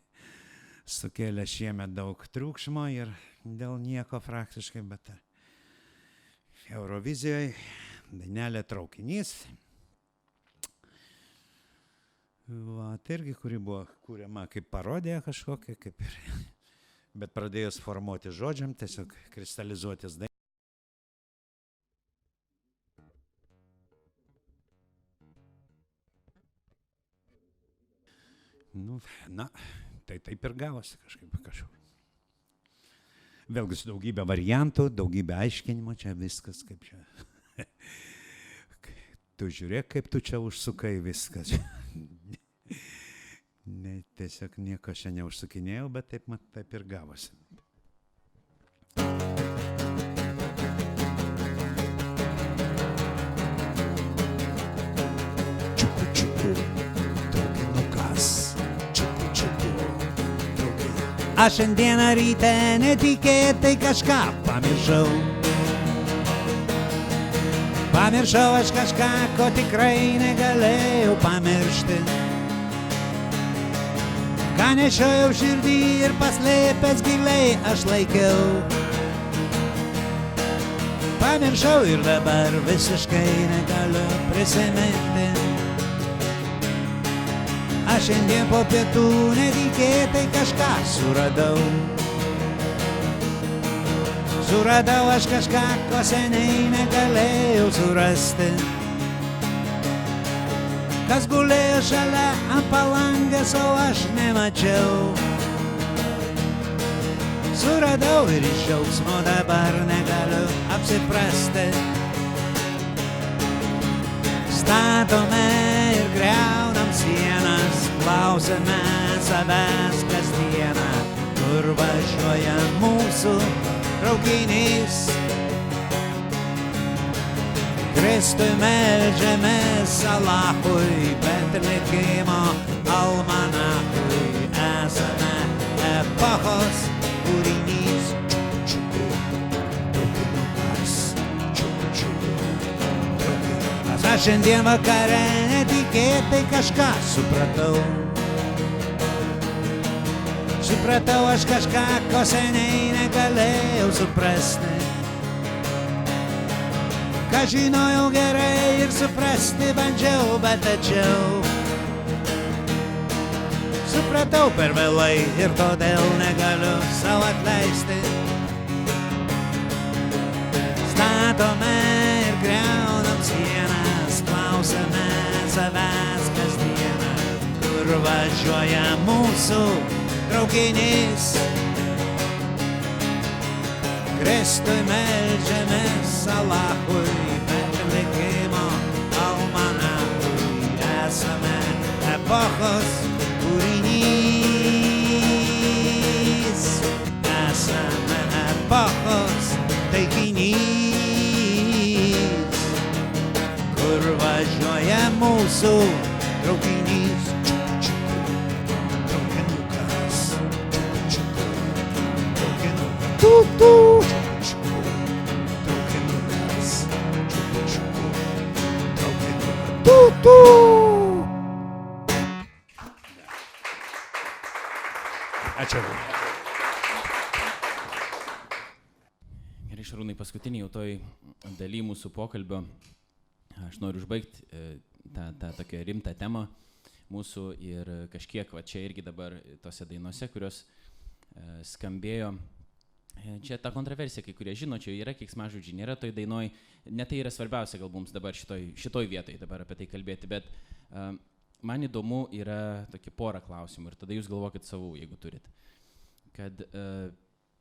sukėlė šiemet daug triukšmo ir dėl nieko praktiškai, bet Eurovizijoje dainelė traukinys. Va, tai irgi, kuri buvo kūriama kaip parodija kažkokia, kaip ir, bet pradėjus formuoti žodžiam, tiesiog kristalizuotis dainelė. Nu, na, tai taip ir gavosi kažkaip kažkaip. Vėlgi su daugybė variantų, daugybė aiškinimų, čia viskas kaip čia. tu žiūrėk, kaip tu čia užsukai viskas. Ne, tiesiog nieko čia neužsukinėjau, bet taip, mat, taip ir gavosi. Čiuku, čiuku, traukinukas. Čiuku, čiuku, traukinukas. Aš šiandieną ryte netikėtai kažką pamiršau. Pamiršau aš kažką, ko tikrai negalėjau pamiršti. Ką nešiojau širdį ir paslėpęs giliai aš laikiau. Pamiršau ir dabar visiškai negaliu prisiminti. Aš šiandien po pietų netikėtai kažką suradau. Suradau aš kažką, ko seniai negalėjau surasti. Kas gulėjo šalia ant palangės, o aš nemačiau. Suradau ir iš džiaugsmo dabar negaliu apsiprasti. Statome ir greunam sienas, klausime savęs kasdieną, kur važiuoja mūsų traukinys. Kristui melžiamės Alachui, bet likimo almanachui esame epochos kūrinys. Aš šiandien vakare netikėtai kažką supratau. Supratau aš kažką, ko seniai negalėjau suprasti. Ką žinojau gerai ir suprasti bandžiau, bet tačiau. Supratau per vėlai ir todėl negaliu savo atleisti. Statome ir greunam sienas, klausome savęs kasdieną, kur važiuoja mūsų traukinys. Kristui melžiamės Alachui, bet likimo almanachui esame epochos kūrinys. Esame epochos taikinys, kur važiuoja mūsų traukinys. Paskutinį jau toj daly mūsų pokalbio. Aš noriu užbaigti e, tą, tą tokią rimtą temą mūsų ir kažkiek, va čia irgi dabar tose dainose, kurios e, skambėjo. E, Čia ta kontroversija, kai kurie žino, čia yra kiksmažodžiai, nėra toj dainoj, ne tai yra svarbiausia gal mums dabar šitoj, šitoj vietoj dabar apie tai kalbėti, bet uh, man įdomu yra tokie pora klausimų ir tada jūs galvokit savų, jeigu turit. Kad uh,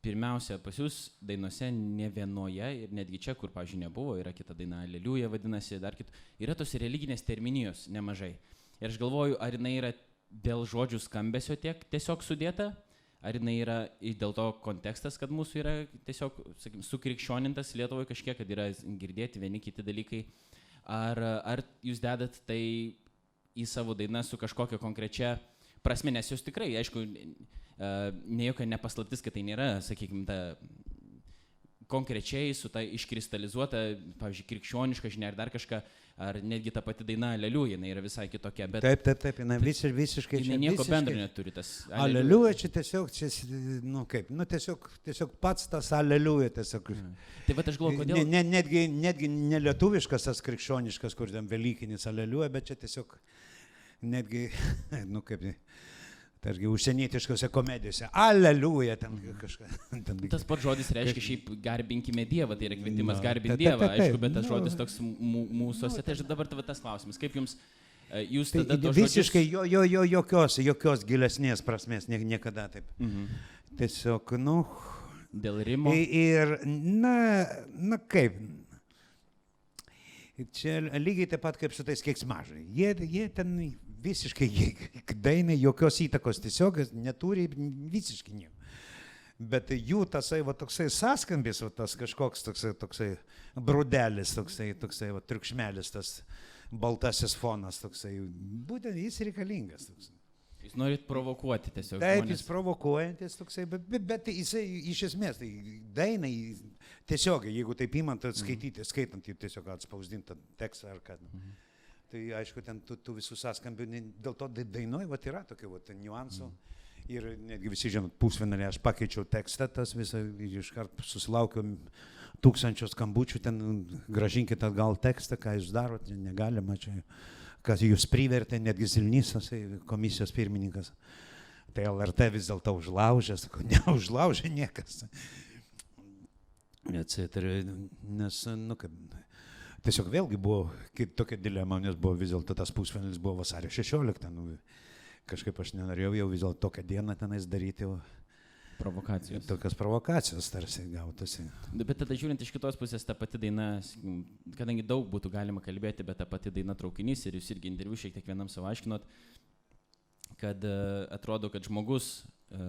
pirmiausia, pas jūs dainose ne vienoje ir netgi čia, kur, pažiūrėjau, nebuvo, yra kita daina, Aleliuja vadinasi, dar kitų, yra tos religinės terminijos nemažai. Ir aš galvoju, ar jinai yra dėl žodžių skambesio tiek tiesiog sudėta, ar jinai yra dėl to kontekstas, kad mūsų yra tiesiog, sakykim, sukrikščionintas Lietuvoje kažkiek, kad yra girdėti vieni kiti dalykai, ar, ar jūs dedat tai į savo dainą su kažkokia konkrečia prasme, nes jūs tikrai, aišku, ne jokia nepaslaptis, kad tai nėra, sakykime, ta konkrečiai su ta iškristalizuota, pavyzdžiui, krikščioniška žinia ar dar kažką, ar netgi ta pati daina Aleliuja, jinai yra visai kitokia, bet Taip, taip, taip, jinai vis, visiškai čia nieko visiškai- bendro neturi tas. Aleliuja čia tiesiog, čia, nu kaip, nu tiesiog, tiesiog pats tas aleliuja tiesiog. Tai va aš galvoju, Ne, kodėl... ne, netgi, netgi nelietuviškas tas krikščioniškas, kur ten Velykinis aleliuja, bet čia tiesiog netgi, nu kaip, targi užsienietiškose komedijose. Aleliuja ten kažką. Ten, Tas pats žodis reiškia šiaip garbinkime Dievą, tai yra kvietimas Na, garbinti Dievą, aišku, bet tas nu. žodis toks mū- mūsųse. Tai aš dabar tavo tas klausimas, kaip jums, e, jūs Tai tada... tuos visiškai žodžius- jo, jo, jo, jokios, jokios gilesnės prasmės nie, niekada taip. Mhm. Tiesiog, nu, Dėl rimo. Ir, na, na kaip. Čia lygiai taip pat kaip su tais keiksmažai. Jie, jie ten visiškai, dainai jokios įtakos tiesiog neturi visiškai nieko. Bet jų tasai, va toksai sąskambis, va tas kažkoks toksai, toksai brudelis, toksai, toksai, va triukšmelis, tas baltasis fonas, toksai, būtent jis reikalingas. Toksai. Jūs norit provokuoti tiesiog. Taip, žmones. jis provokuojantis toksai, bet, bet, bet jisai iš esmės, tai dainai tiesiog, jeigu taip įmant, skaityti, skaitant jį tiesiog atspausdintą tekstą ar ką. Mhm. Tai aišku, ten tų, tų visų sąskambių, dėl to dai- dainoj vat, yra tokių vat, niuansų. Mhm. Ir netgi visi žinot, pusvinarį aš pakeičiau tekstą, tas visą iškart susilaukiau tūkstančio skambučių, ten gražinkite atgal tekstą, ką jūs darote, negalima čia, kas jūs privertė, netgi Zilnysas, komisijos pirmininkas. Tai LRT vis dėlto užlaužė, sakau, neužlaužė niekas. Atsitari, nes, nu, kaip, tiesiog vėlgi buvo tokia dilema, nes buvo vis dėlto tas pusvalandis buvo vasario 16, nu, kažkaip aš nenorėjau jau vis dėlto tokią dieną tenais daryti, o Provokacijos. tokias provokacijos tarsi gautasi. Bet tada žiūrint iš kitos pusės, ta pati daina, kadangi daug būtų galima kalbėti, bet ta pati daina traukinys ir jūs irgi interviu šiek tiek vienam savo aiškinot, kad e, atrodo, kad žmogus, e,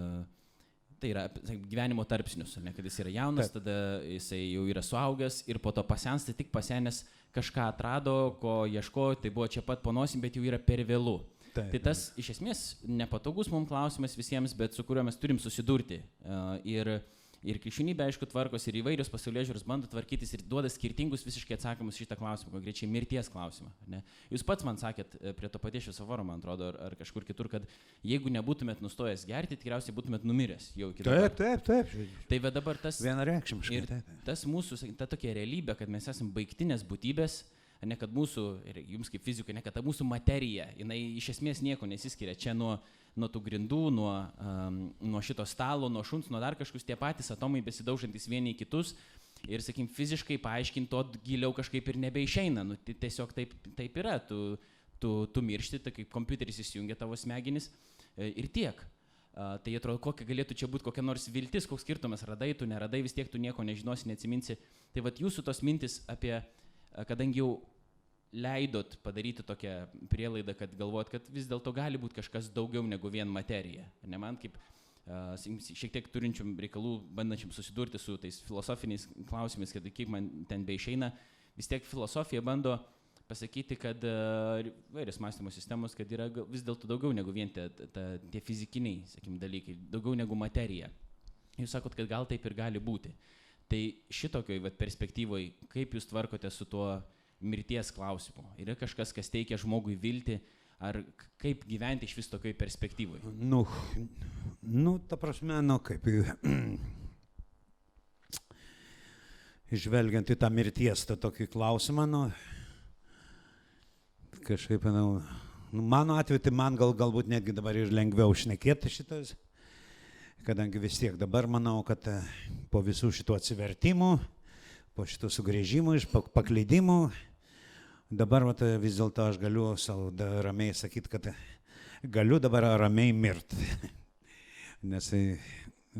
tai yra sakykim, gyvenimo tarpsnius, ar ne, kad jis yra jaunas, Taip. tada jisai jau yra suaugęs ir po to pasensta, tik pasenęs kažką atrado, ko ieškojo, tai buvo čia pat panosim, bet jau yra per vėlų. Taip, Tai tas iš esmės nepatogus mums klausimas visiems, bet su kuriuo mes turim susidurti. E, Ir, ir krikščionybė, aišku, tvarkos ir įvairios pasaulyje žiūros bando tvarkytis ir duoda skirtingus visiškai atsakymus šitą klausimą, konkrečiai mirties klausimą. ne? Jūs pats man sakėt e, prie to paties šviesoforo, man atrodo, ar, ar kažkur kitur, kad jeigu nebūtumėt nustojęs gerti, tikriausiai būtumėt numiręs jau iki dabar. Taip, taip, taip. Tai va dabar tas... Vienareikšmiškai. Ir taip. tas mūsų, ta tokia realybė, kad mes esame baigtinės būtybės, ne kad mūsų, ir jums kaip fizikai, ne kad ta mūsų materija, jinai iš esmės nieko nesiskiria. Čia nuo, nuo tų grindų, nuo, um, nuo šito stalo, nuo šuns, nuo dar kažkokius tie patys atomai besidaužantis vieni į kitus. Ir, sakykim, fiziškai paaiškinti to giliau kažkaip ir nebeišeina. Nu, tai tiesiog taip, taip yra. Tu, tu, tu miršti, tai kaip kompiuteris įsijungia tavo smegenis e, ir tiek. Tai atrodo, kokia galėtų čia būti kokia nors viltis, koks skirtumas, radai, tu neradai, vis tiek tu nieko nežinosi, neatsiminsi. Tai vad jūsų tos mintis apie, kadangi jau leidot padaryti tokią prielaidą, kad galvojat, kad vis dėlto gali būti kažkas daugiau negu vien materija. Ne man kaip sakykim, šiek tiek turinčiam reikalų, bandančiam susidurti su tais filosofiniais klausimais, kad kiek man ten beišeina, vis tiek filosofija bando pasakyti, kad vairios mąstymo sistemos, kad yra vis dėlto daugiau negu vien tie, tie fizikiniai, sakykim, dalykai, daugiau negu materija. Jūs sakot, kad gal taip ir gali būti. Tai šitokioj vat, perspektyvoj, kaip jūs tvarkote su tuo mirties klausimu? Yra kažkas, kas teikia žmogui viltį, ar kaip gyventi iš vis tokioj perspektyvoj? Nu, nu, ta prasme, nu kaip. Žvelgiant į tą mirties, tą tokį klausimą, nu, kažkaip, nu, nu, mano atveju, tai man gal, galbūt netgi dabar ir lengviau šnekėti šitas, kadangi vis tiek dabar manau, kad e, po visų šitų atsivertimų, po šitų sugrėžimų, iš pak- paklydimų, dabar vat, vis dėlto aš galiu savo ramiai sakyti, kad galiu dabar ramiai mirti. Nes tai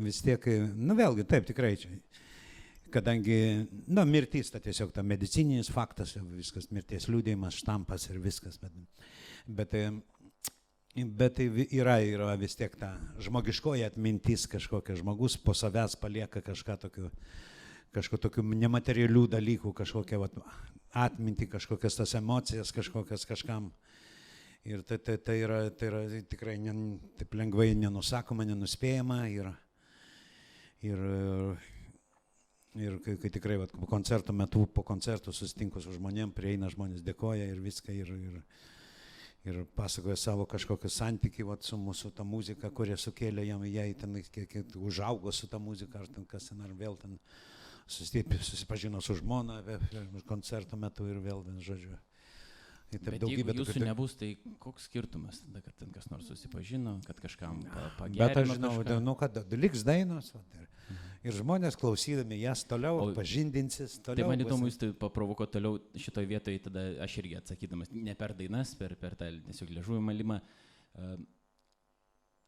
vis tiek, nu vėlgi, taip tikrai čia. Kadangi, na, mirtis, tai tiesiog ta medicininis faktas, viskas, mirties liūdėjimas, štampas ir viskas. Bet, bet, bet tai yra, yra vis tiek ta žmogiškoji atmintis kažkokia, žmogus po savęs palieka kažką tokiu, kažkokiu tokiu nematerialių dalykų, kažkokią vat, atmintį, kažkokias tas emocijas, kažkokias kažkam. Ir tai, tai, tai, yra, tai yra tikrai ne, taip lengvai nenusakoma, nenuspėjama. Ir, ir, ir kai, kai tikrai vat, koncerto metu, po koncerto susitinku su žmonėm, prieina žmonės, dėkoja ir viską. Ir, ir, ir pasakoja savo kažkokį santykį vat, su mūsų ta muzika, kurie sukėlė jam, jai ten, kiek, kiek užaugo su ta muzika, ar ten kas ten, ar vėl ten susipažino su žmona koncerto metu ir vėl, žodžiu. Tai taip, Bet daugybė jeigu jūsų tokių... nebus, tai koks skirtumas tada, kad ten kas nors susipažino, kad kažkam pagerino? Bet aš žinau, kažką? nu, kad liks dainos va, ir, mhm. ir žmonės klausydami jas toliau o, pažindinsis. Toliau tai man įdomu, jūs tai paprovokuo toliau šitoje vietoje, tada aš irgi atsakydamas, ne per dainas, per, per tą tiesiog ležuvį malimą. Uh,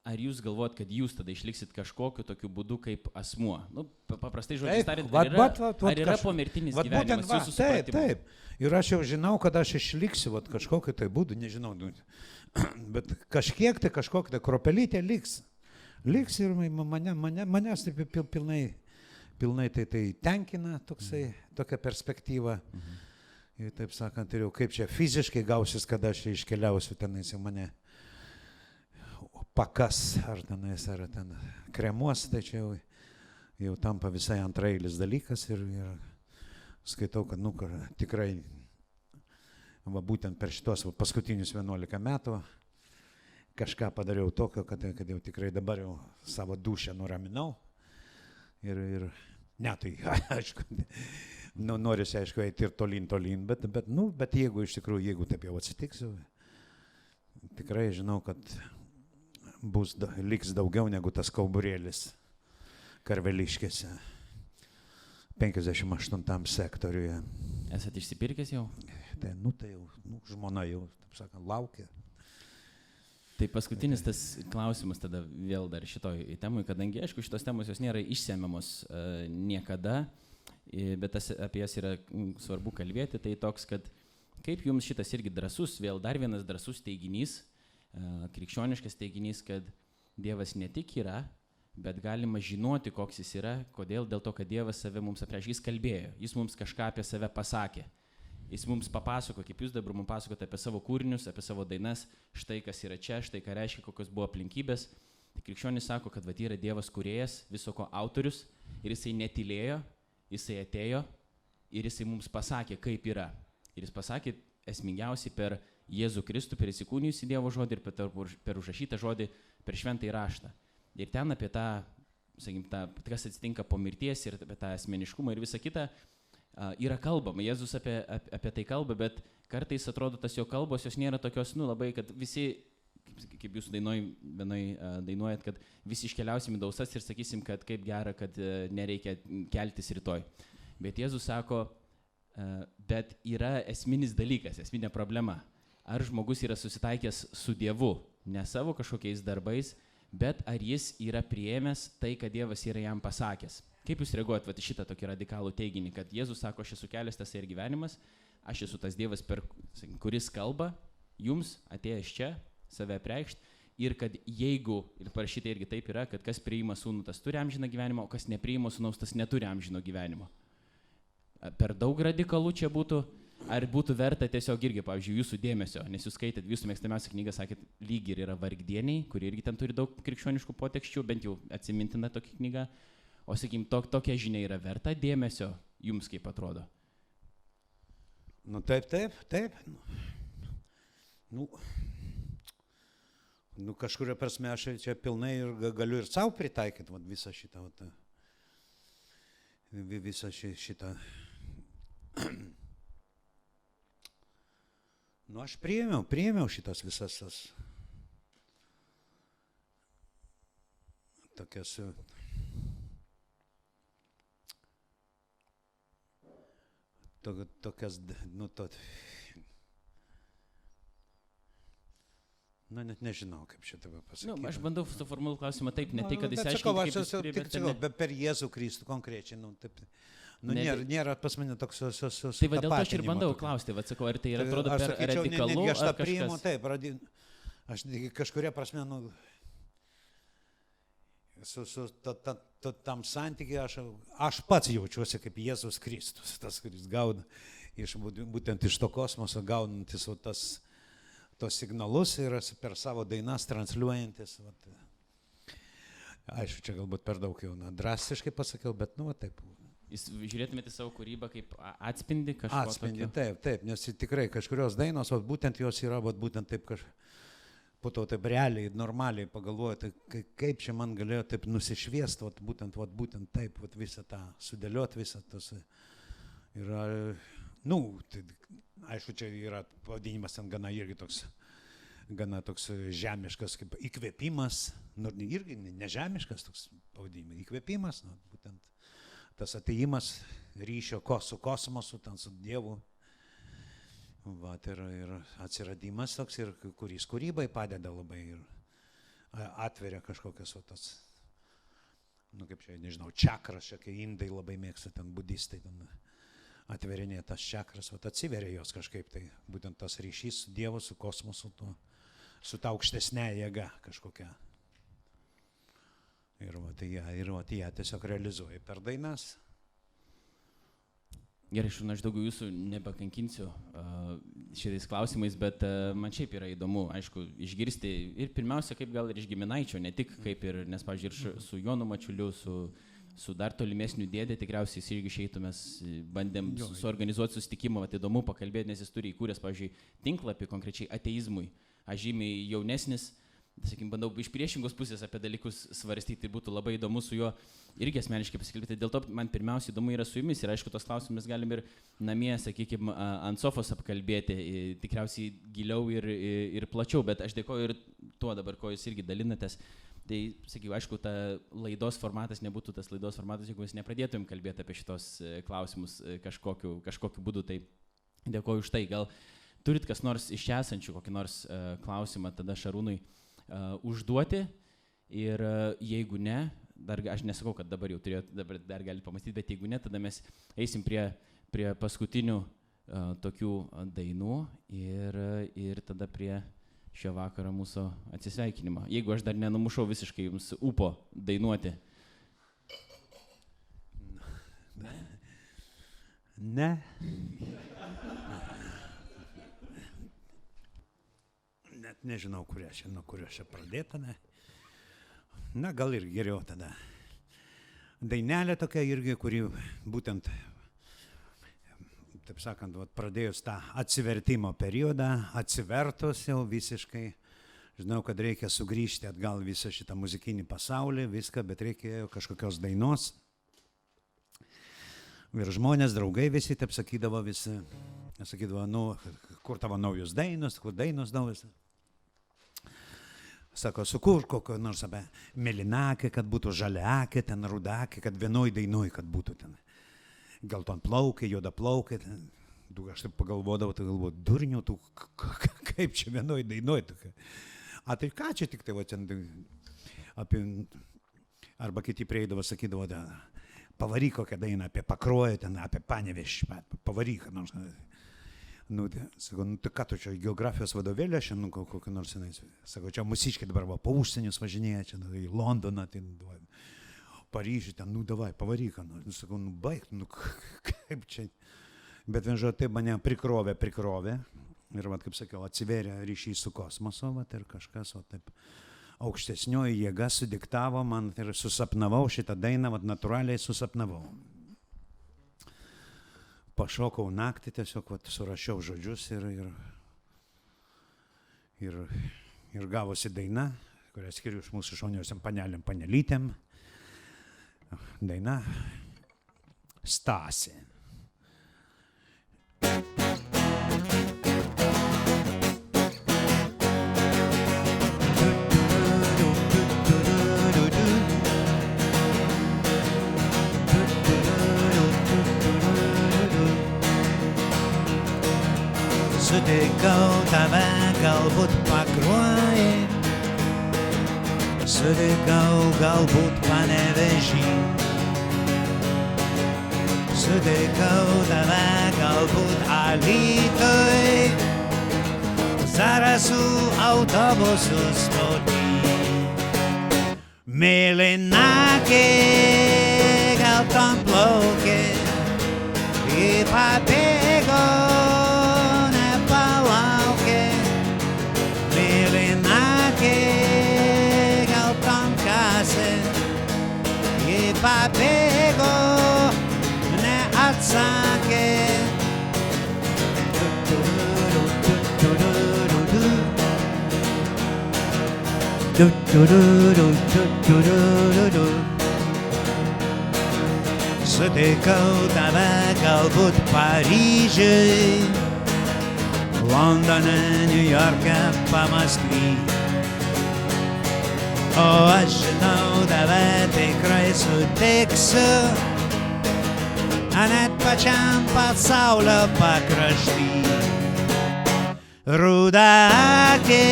ar jūs galvojat, kad jūs tada išliksit kažkokiu tokiu būdu kaip asmuo? Nu, paprastai žodžiai tariant, ar yra, vat, vat, ar yra kaž... pomirtinis vat, gyvenimas va, jūsų taip, taip. Ir aš jau žinau, kad aš išliksiu vat, kažkokiu tai būdu, nežinau, nu, bet kažkiek tai kažkokia tai kropelytė liks. Liks ir mane, mane, manęs taip pil, pilnai, pilnai tai, tai tenkina toksai, mhm. tokia perspektyva. Mhm. Ir taip sakant, ir jau kaip čia fiziškai gausis, kada aš iškeliausiu tenais į mane pakas ar tenais, ar ten kremuos, tai čia jau, jau tampa visai antrailis dalykas ir, ir skaitau, kad nu, tikrai va, būtent per šitos va, paskutinius 11 metų kažką padariau tokio, kad, kad jau tikrai dabar jau savo dušę nuraminau. Ir, ir ne, tai aišku, nu, norisi aišku eiti ir tolin, tolin, bet, bet, nu, bet jeigu iš tikrųjų, jeigu taip jau atsitiksiu, tikrai žinau, kad bus, liks daugiau negu tas kauburėlis karveliškėse 58 sektoriuje. Esate išsipirkęs jau? Tai, nu, tai jau, nu, žmona jau, taip sakant, laukia. Tai paskutinis tas klausimas tada vėl dar šitoj temui, kadangi, aišku, šitos temos jos nėra išsiemiamos uh, niekada, bet tas, apie jas yra svarbu kalbėti, tai toks, kad kaip jums šitas irgi drasus, vėl dar vienas drasus teiginys, uh, krikščioniškas teiginys, kad Dievas ne tik yra, bet galima žinoti, koks jis yra, kodėl, dėl to, kad Dievas save mums apreikšė, jis kalbėjo, jis mums kažką apie save pasakė. Jis mums papasako, kaip jūs dabar mums pasakote apie savo kūrinius, apie savo dainas, štai kas yra čia, štai ką reiškia, kokios buvo aplinkybės. Tai krikščionis sako, kad va yra Dievas kuriejas, viso ko autorius ir jisai netilėjo, jisai atėjo ir jisai mums pasakė, kaip yra. Ir jis pasakė esmingiausiai per Jėzų Kristų, per įsikūnijusį Dievo žodį ir per, per užrašytą žodį per šventą įraštą. Ir ten apie tą, sakykim, tą, kas atsitinka po mirties ir apie tą asmeniškumą ir visą kitą yra kalbama. Jėzus apie, apie, apie tai kalba, bet kartais atrodo tas jo kalbos, jos nėra tokios, nu labai, kad visi kaip, kaip jūs dainoj, vienai uh, dainuojat, kad visi iškeliausim į dausas ir sakysim, kad kaip gera, kad uh, nereikia keltis rytoj. Bet Jėzus sako, uh, bet yra esminis dalykas, esminė problema ar žmogus yra susitaikęs su Dievu, ne savo kažkokiais darbais, bet ar jis yra priėmęs tai, kad Dievas yra jam pasakęs. Kaip jūs reaguojat va, šitą tokį radikalų teiginį, kad Jėzus sako, aš esu kelias tas ir gyvenimas, aš esu tas Dievas, per, kuris kalba jums atėjęs čia, save preikšt, ir kad jeigu, ir parašyta irgi taip yra, kad kas priima sūnų, tas turi amžiną gyvenimą, o kas nepriima sūnaus, tas neturi amžino gyvenimo. Per daug radikalų čia būtų, Ar būtų verta tiesiog irgi, pavyzdžiui, jūsų dėmesio, nes jūs skaitėt, jūsų mėgstamiausia knyga, sakėt, lyg ir yra vargdieniai, kuri irgi ten turi daug krikščioniškų potekščių, bent jau atsimintina tokia knyga. O, sakykim, to, tokia žinia yra verta dėmesio jums, kaip atrodo. Nu taip, taip, taip. Nu, nu kažkuria prasme aš čia pilnai ir galiu ir savo pritaikyti vat, visą šitą, vat, visą šitą Nu, aš priėmiau, priėmiau šitas visas tas tokias to, tokias, nu, to, Na, net nežinau, kaip šitą Nu, pasakyti. aš bandau suformuoluoti klausimą taip, ne Nu, tai, kad bet jis sakau, aiškiai, aš esu tik sakau, bet per Jėzų Kristų konkrečiai, nu, taip. Nu, Ne, nėra, bet- nėra pas mane toks su, su, su, Tai va dėl to aš ir bandau tokio. klausti, va sakau, ar tai yra, Tai atrodo, per sakyčiau, ne- radikalu, netgi aš tą priimu, taip, radi... aš kažkuria prasme, nu, su, su ta, ta, ta, tam santykiai aš, aš pats jaučiuosi kaip Jėzus Kristus, tas, kuris gauna iš, būtent iš to kosmoso gaunantis va, tas, tos signalus ir per savo dainas transliuojantis. Vat. Aišku, čia galbūt per daug jau na, drastiškai pasakiau, bet, nu, va, taip. Jūs žiūrėtumėte savo kūrybą kaip atspindi kažką. Atspindi, taip, taip, nes tikrai kažkurios dainos, o būtent jos yra, vat, būtent taip kažkaip, po to taip realiai, normaliai pagalvoju, tai kai- kaip čia man galėjo taip nusišviesti, vat, būtent, vat, būtent taip, vat, visą tą sudėlioti, visą tas yra, nu, tai, aišku, čia yra pavadinimas ten gana irgi toks, gana toks žemiškas kaip įkvėpimas, nu, irgi ne- nežemiškas toks pavadinimas, įkvėpimas, nu, būtent tas ateimas ryšio ko, su kosmosu, ten su Dievu. Vat, ir, ir atsiradimas toks, ir kuris kūrybai padeda labai ir atveria kažkokias va, tas, nu kaip čia, nežinau, čakras, čia kai indai labai mėgsta, ten budistai, ten atverinė tas čakras, va, atsiveria jos kažkaip, tai būtent tas ryšys su Dievu, su kosmosu, tuo, su ta aukštesnė jėga kažkokia. Ir va, tai ją, ir va, tai ją tiesiog realizuoja per dainas. Gerai, šūna, aš daugiau jūsų nebekankinsiu uh, šitais klausimais, bet uh, man šiaip yra įdomu, aišku, išgirsti ir pirmiausia, kaip gal ir iš giminaičio, ne tik kaip ir, nes, pažiūrėjau, ir su Jonu Mačiuliu, su, su dar tolimesniu dėdė, tikriausiai jis irgi e, bandėm su, suorganizuoti susitikimą, vat įdomu pakalbėti, nes jis turi įkūręs, pažiūrėjau, tinklapį konkrečiai ateizmui. Aš žymiai jaunesnis, sakykim, bandau iš priešingos pusės apie dalykus svarstyti, tai būtų labai įdomu su juo irgi asmeniškai pasikalbėti. Dėl to man pirmiausia įdomu yra su jumis ir aišku, tos klausimus galim ir namie, sakykime, ant sofos apkalbėti, tikriausiai giliau ir, ir plačiau, bet aš dėkoju ir tuo dabar, ko jūs irgi dalinatės. Tai, sakyčiau, aišku, ta laidos formatas nebūtų tas laidos formatas, jeigu mes nepradėtumėm kalbėti apie šitos e, klausimus e, kažkokiu, kažkokiu būdu. Tai dėkoju už tai. Gal turit kas nors iš esančių kokį nors uh, klausimą tada Šarūnui uh, užduoti ir uh, jeigu ne, dar aš nesakau, kad dabar jau turėjot, dabar dar galite pamastyti, bet jeigu ne, tada mes eisim prie, prie paskutinių uh, tokių uh, dainų ir, uh, ir tada prie šio vakaro mūsų atsisveikinimo. Jeigu aš dar nenumušau visiškai jums upo dainuoti. Ne. Net nežinau, kuria čia, nuo kurio čia pradėta. Ne. Na, gal ir geriau tada. Dainelė tokia irgi, kuri būtent, taip sakant, vat, pradėjus tą atsivertimo periodą, atsivertus jau visiškai, žinau, kad reikia sugrįžti atgal visą šitą muzikinį pasaulį, viską, bet reikėjo kažkokios dainos. Ir žmonės, draugai visi, taip sakydavo visi, sakydavo, nu, kur tavo naujus dainos, kur dainos naujus. Sako, sukur kokio nors apie melinakę, kad būtų žaliakė, ten rudakė, kad vienoj dainoj, kad būtų ten. Gelton plaukė, juoda plaukė. Ten. Du, aš taip pagalvodavau, tai galvoju, durnių, tu kaip čia vienoj dainoj. A tai ką čia tik tai va ten apie, arba kiti prieidavo, sakydavo, da, pavaryk kokią dainą apie pakruoją, ten apie panevišį, pavaryk, nors. Nu, tai, sakau, nu, tai ką tu čia geografijos vadovėlė, šiandien nu, ko- kokį nors, senai, sakau, čia musiškai dabar va, po užsienius važinėja, čia nu, į Londoną, tai, nu, Paryžių, ten, nu, davai, pavaryk, nu, nu, sakau, nu, baig, nu, kaip čia. Bet vienžo taip mane prikrovė, prikrovė. Ir, va, kaip sakiau, atsiverė ryšys su kosmosu, va, ir kažkas, va, taip aukštesnioji jėga sudiktavo man ir susapnavau šitą dainą, va, natūraliai susapnavau. Pašokau naktį, tiesiog va, surašiau žodžius ir, ir, ir, ir gavosi daina, kurią skiriu iš mūsų šauniosiam panelėm panelytėm. Daina Stasi. Sutikau tave galbūt pakruoja sutikau galbūt panevežį. Sutikau tave galbūt alytoj, zarasų autobusų stotį. Mėlynakė gal tam plaukė, į pabėgo pabėgo neatsakė. Sutikau tave galbūt Paryžiui, Londone, New York'e, pamaskvy. O aš žinau, tave tikrai sutiksiu, net pačiam pasaulio pakrašty. Rūda akė,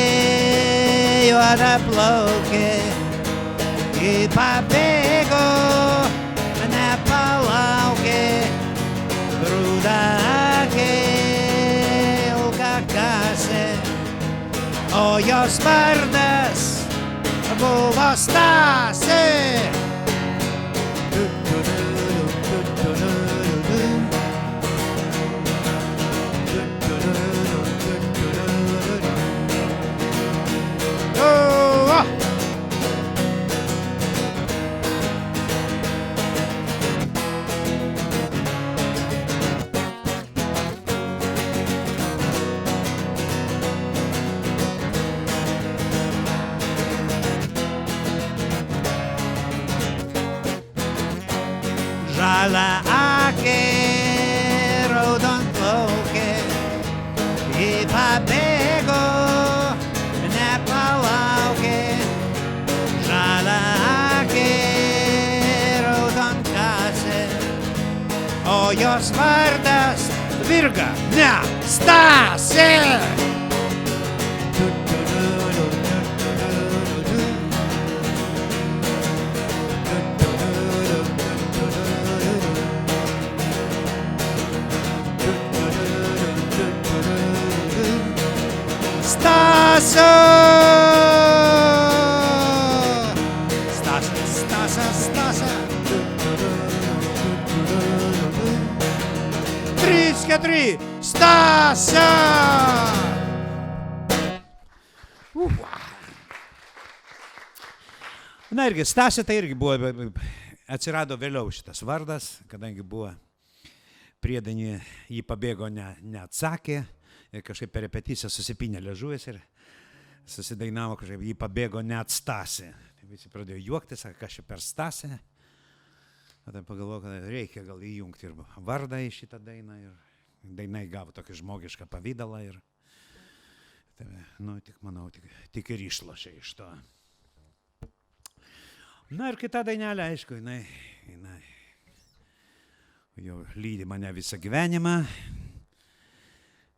juoda plaukė, į pabėgo, nepalaukė. Rūda akė, ilga kasė, o jos vardas buvo Stasė. Žalia akė, raudon plaukė, į pabėgo, nepalaukė. Žalia akė, raudon kasė, o jos vardas Virga, ne, Stasė. Stasio! Stasas, Stasas, Stasas. Trys, keturi, Stasio! Na irgi, Stasė tai irgi buvo, atsirado vėliau šitas vardas, kadangi buvo priedainį, jį pabėgo, ne, neatsakė kažkaip per repeticiją susipinė liežuvės ir susidainavo kažkaip, jį pabėgo net Stasė. Tai visi pradėjo juoktis, sako, kas čia per Stasę. Tada pagalvoju, kad reikia gal įjungti ir vardą į šitą dainą ir dainai gavo tokį žmogišką pavydalą ir, tai, nu, tik manau, tik, tik ir išlošė iš to. Na ir kita dainelė, aišku, jinai, jinai jau lydi mane visą gyvenimą.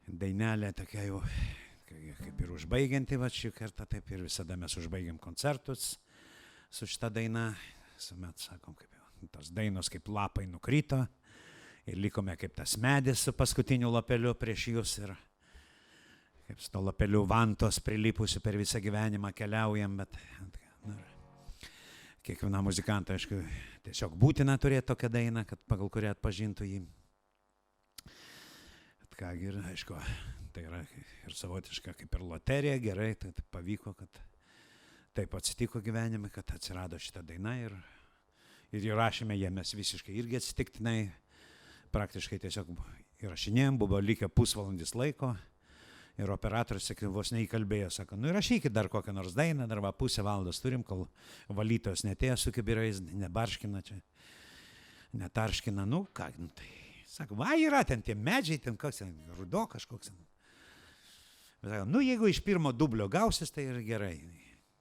Dainelė tokia jau kaip ir užbaigianti, va šį kartą taip ir visada mes užbaigiam koncertus su šitą dainą. Visuomet sakom, kaip jau tos dainos kaip lapai nukrito ir likome kaip tas medis su paskutiniu lapeliu prieš jūs ir kaip su to lapeliu vantos prilipusiu per visą gyvenimą keliaujam, bet nu, ir kiekvienam muzikantui, aišku, tiesiog būtina turėti tokią dainą, kad pagal kurią atpažintų jį. Kągi ir, aišku, tai yra ir savotiška kaip ir loterija, gerai, tai, pavyko, kad taip atsitiko gyvenime, kad atsirado šitą dainą ir, ir įrašėme ją mes visiškai irgi atsitiktinai, praktiškai tiesiog įrašinėjom, buvo likę pusvalandis laiko ir operatorius sakė, vos neįkalbėjo, sako, nu įrašykit dar kokią nors dainą, dar va pusę valandos turim, kol valytojos netėjo su kibirais, nebarškina čia, netarškina, nu ką, nu tai, sako, va yra ten tie medžiai, ten koks ten rudo kažkoks. ten. Bet Sako, nu jeigu iš pirmo dublio gausis, tai ir gerai.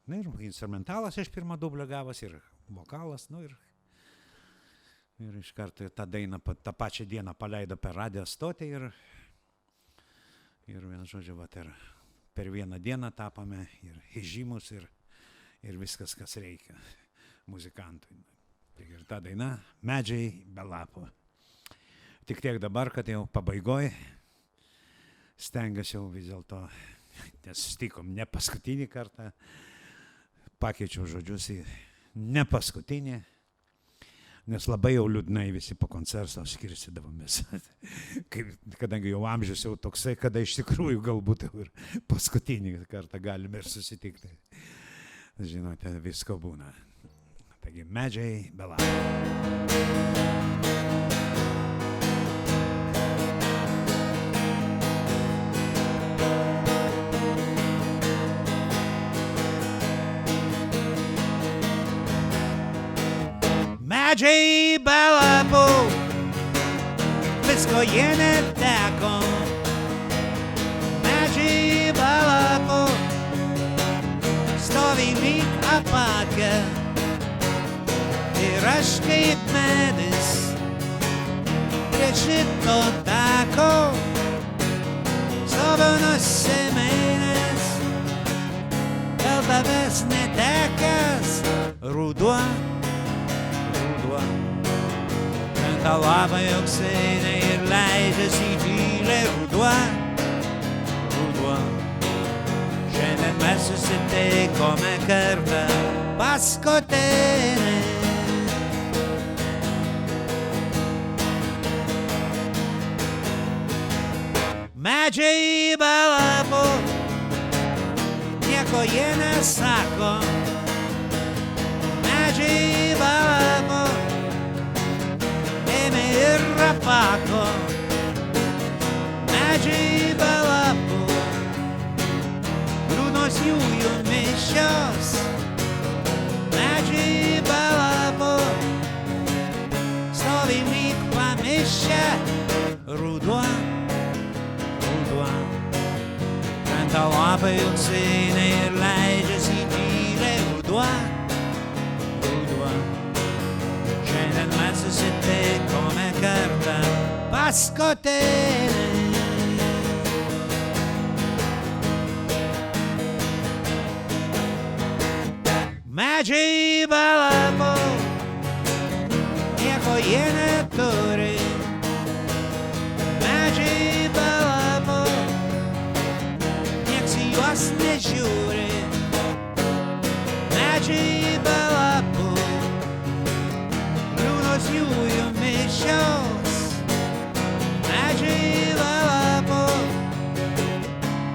Na ir instrumentalas iš pirmo dublio gavosi ir vokalas, nu ir Ir iš karto tą dainą tą pačią dieną paleido per radijo stotį ir, ir vienu žodžiu, va, ir per vieną dieną tapome ir žymus, ir, ir viskas, kas reikia muzikantui. Tai ir ta daina Medžiai be lapo. Tik tiek dabar, kad jau pabaigoje stengiuosi jau vis dėlto, nes sustikom ne paskutinį kartą, pakeičiau žodžius į ne paskutinį, nes labai jau liūdnai visi po koncerto skirsidavomės. Kadangi jau amžius jau toksai, kada iš tikrųjų galbūt jau ir paskutinį kartą galime ir susitikti. Žinote, visko būna. Taigi medžiai belą. Medžiai be lapų, visko jie neteko. Medžiai be lapų, stovi lyg apakę. Ir aš kaip medis, prie šito tako, stoviu nusiminęs, dėl tavęs netekęs, ruduo ruduo. Krenta lapai auksiniai ir leidžiasi į tylę ruduo. Ruduo. Šiandien mes susitikome kartą paskutinį. Medžiai be lapų, nieko jie nesako medžiai balako, ėmė ir rapako, medžiai balako, liūdnos jų jų mišios, medžiai balako, stovi lyg pamišę, ruduo, ruduo, krenta lapai auksiniai ir leidžiasi į tylę ruduo. Šiandien mes susitikome kartą paskutinį. Medžiai balamo, nieko jie neturi. Medžiai balamo, nieks į juos nežiūri. Medžiai balapų, jų mišios. Medžiai balapų,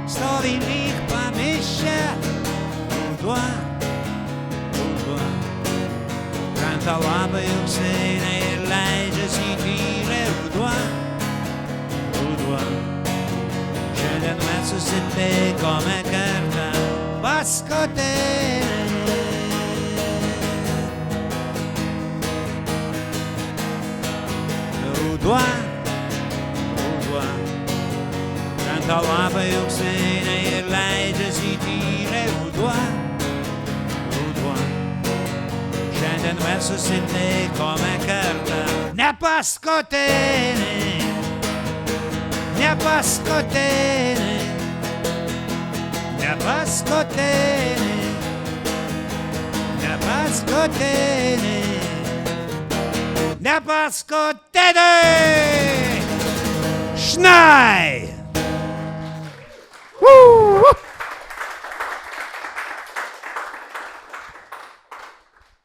stovi lyg pamišę, ruduo, ruduo. Krenta labai auksiniai ir leidžiasi į tylę ruduo, ruduo. Šiandien mes susitikome kartą paskutinį. Ruduo, ruduo. Krenta labai auksiniai ir leidžiasi į tylę ruduo, ruduo. Šiandien mes susitikome kartą ne paskutinį, ne paskutinį, ne paskutinį, ne paskutinį, ne paskutinį. Šnai! Woo!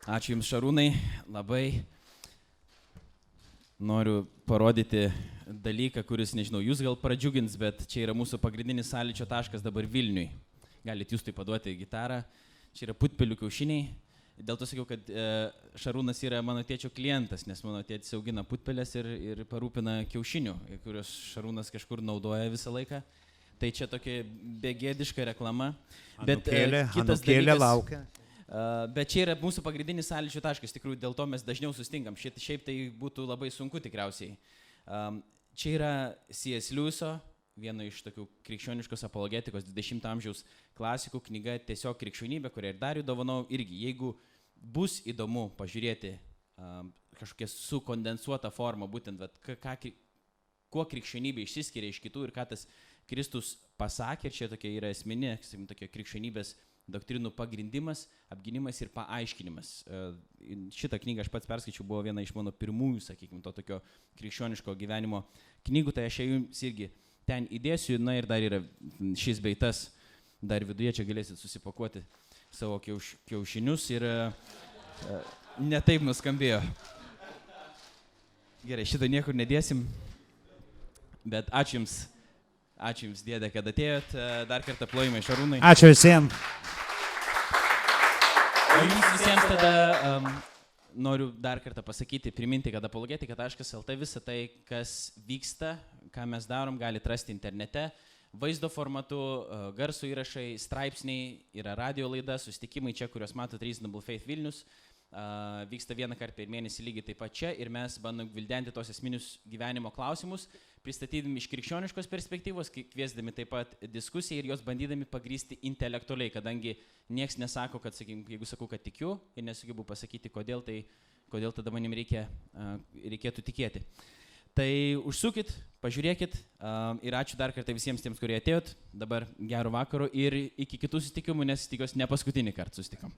Ačiū Jums, Šarūnai. Labai noriu parodyti dalyką, kuris, nežinau, Jūs gal pradžiugins, bet čia yra mūsų pagrindinis sąlyčio taškas dabar Vilniui. Galite Jūs tai paduoti gitarą. Čia yra putpelių kiaušiniai. Dėl to sakiau, kad e, Šarūnas yra mano tėčio klientas, nes mano tėtis augina putpelės ir, ir parūpina kiaušinių, kuriuos Šarūnas kažkur naudoja visą laiką. Tai čia tokia begėdiška reklama. Bet e, Anūkėlė, kitas dalykas- laukia. Uh, Bet čia yra mūsų pagrindinis sąlyčio taškas, tikrųjų dėl to mes dažniau sustinkam. Šiaip, šiaip tai būtų labai sunku tikriausiai. Um, Čia yra C.S. Lewiso, vieno iš tokių krikščioniškos apologetikos 20-ojo amžiaus klasikų knyga Tiesiog krikščionybė, kurią ir dar įdovanau. Irgi, jeigu bus įdomu pažiūrėti um, kažkokią sukondensuotą formą, būtent, vat, ką, kuo krikščionybė išsiskiria iš kitų ir ką tas Kristus pasakė, ir čia tokia yra esminė, sakykim, tokia krikščionybės doktrinų pagrindimas, apginimas ir paaiškinimas. E, šitą knygą aš pats perskaičiau, buvo viena iš mano pirmųjų, sakykime, to tokio krikščioniško gyvenimo knygų, tai aš jums irgi ten įdėsiu, na ir dar yra šis beitas, dar viduje čia galėsit susipakuoti savo kiauš, kiaušinius ir uh, netaip nuskambėjo. Gerai, šitą niekur nedėsim, bet ačiū Jums, ačiū Jums, dėdė, kad atėjot, dar kartą plojimai Šarūnai. Ačiū visiems. O Jums visiems tada um, noriu dar kartą pasakyti, priminti, kad apologetika.lt visą tai, kas vyksta, ką mes darom, galite rasti internete. Vaizdo formatu, garso įrašai, straipsniai, yra radio laida, susitikimai čia, kuriuos matote Reasonable Faith Vilnius. Uh, vyksta vieną kartą per mėnesį lygiai taip pat čia ir mes bandom vildenti tos esminius gyvenimo klausimus, pristatydami iš krikščioniškos perspektyvos, kviesdami taip pat diskusiją ir jos bandydami pagrysti intelektualiai, kadangi nieks nesako, kad, sakykim, jeigu sakau, kad tikiu ir nesugebu pasakyti, kodėl, tai kodėl tada manim reikia, reikėtų tikėti. Tai užsukit, pažiūrėkit ir ačiū dar kartą visiems tiems, kurie atėjot. Dabar gerų vakarų ir iki kitų susitikimų, nes tikiuosi ne paskutinį kartą susitikom.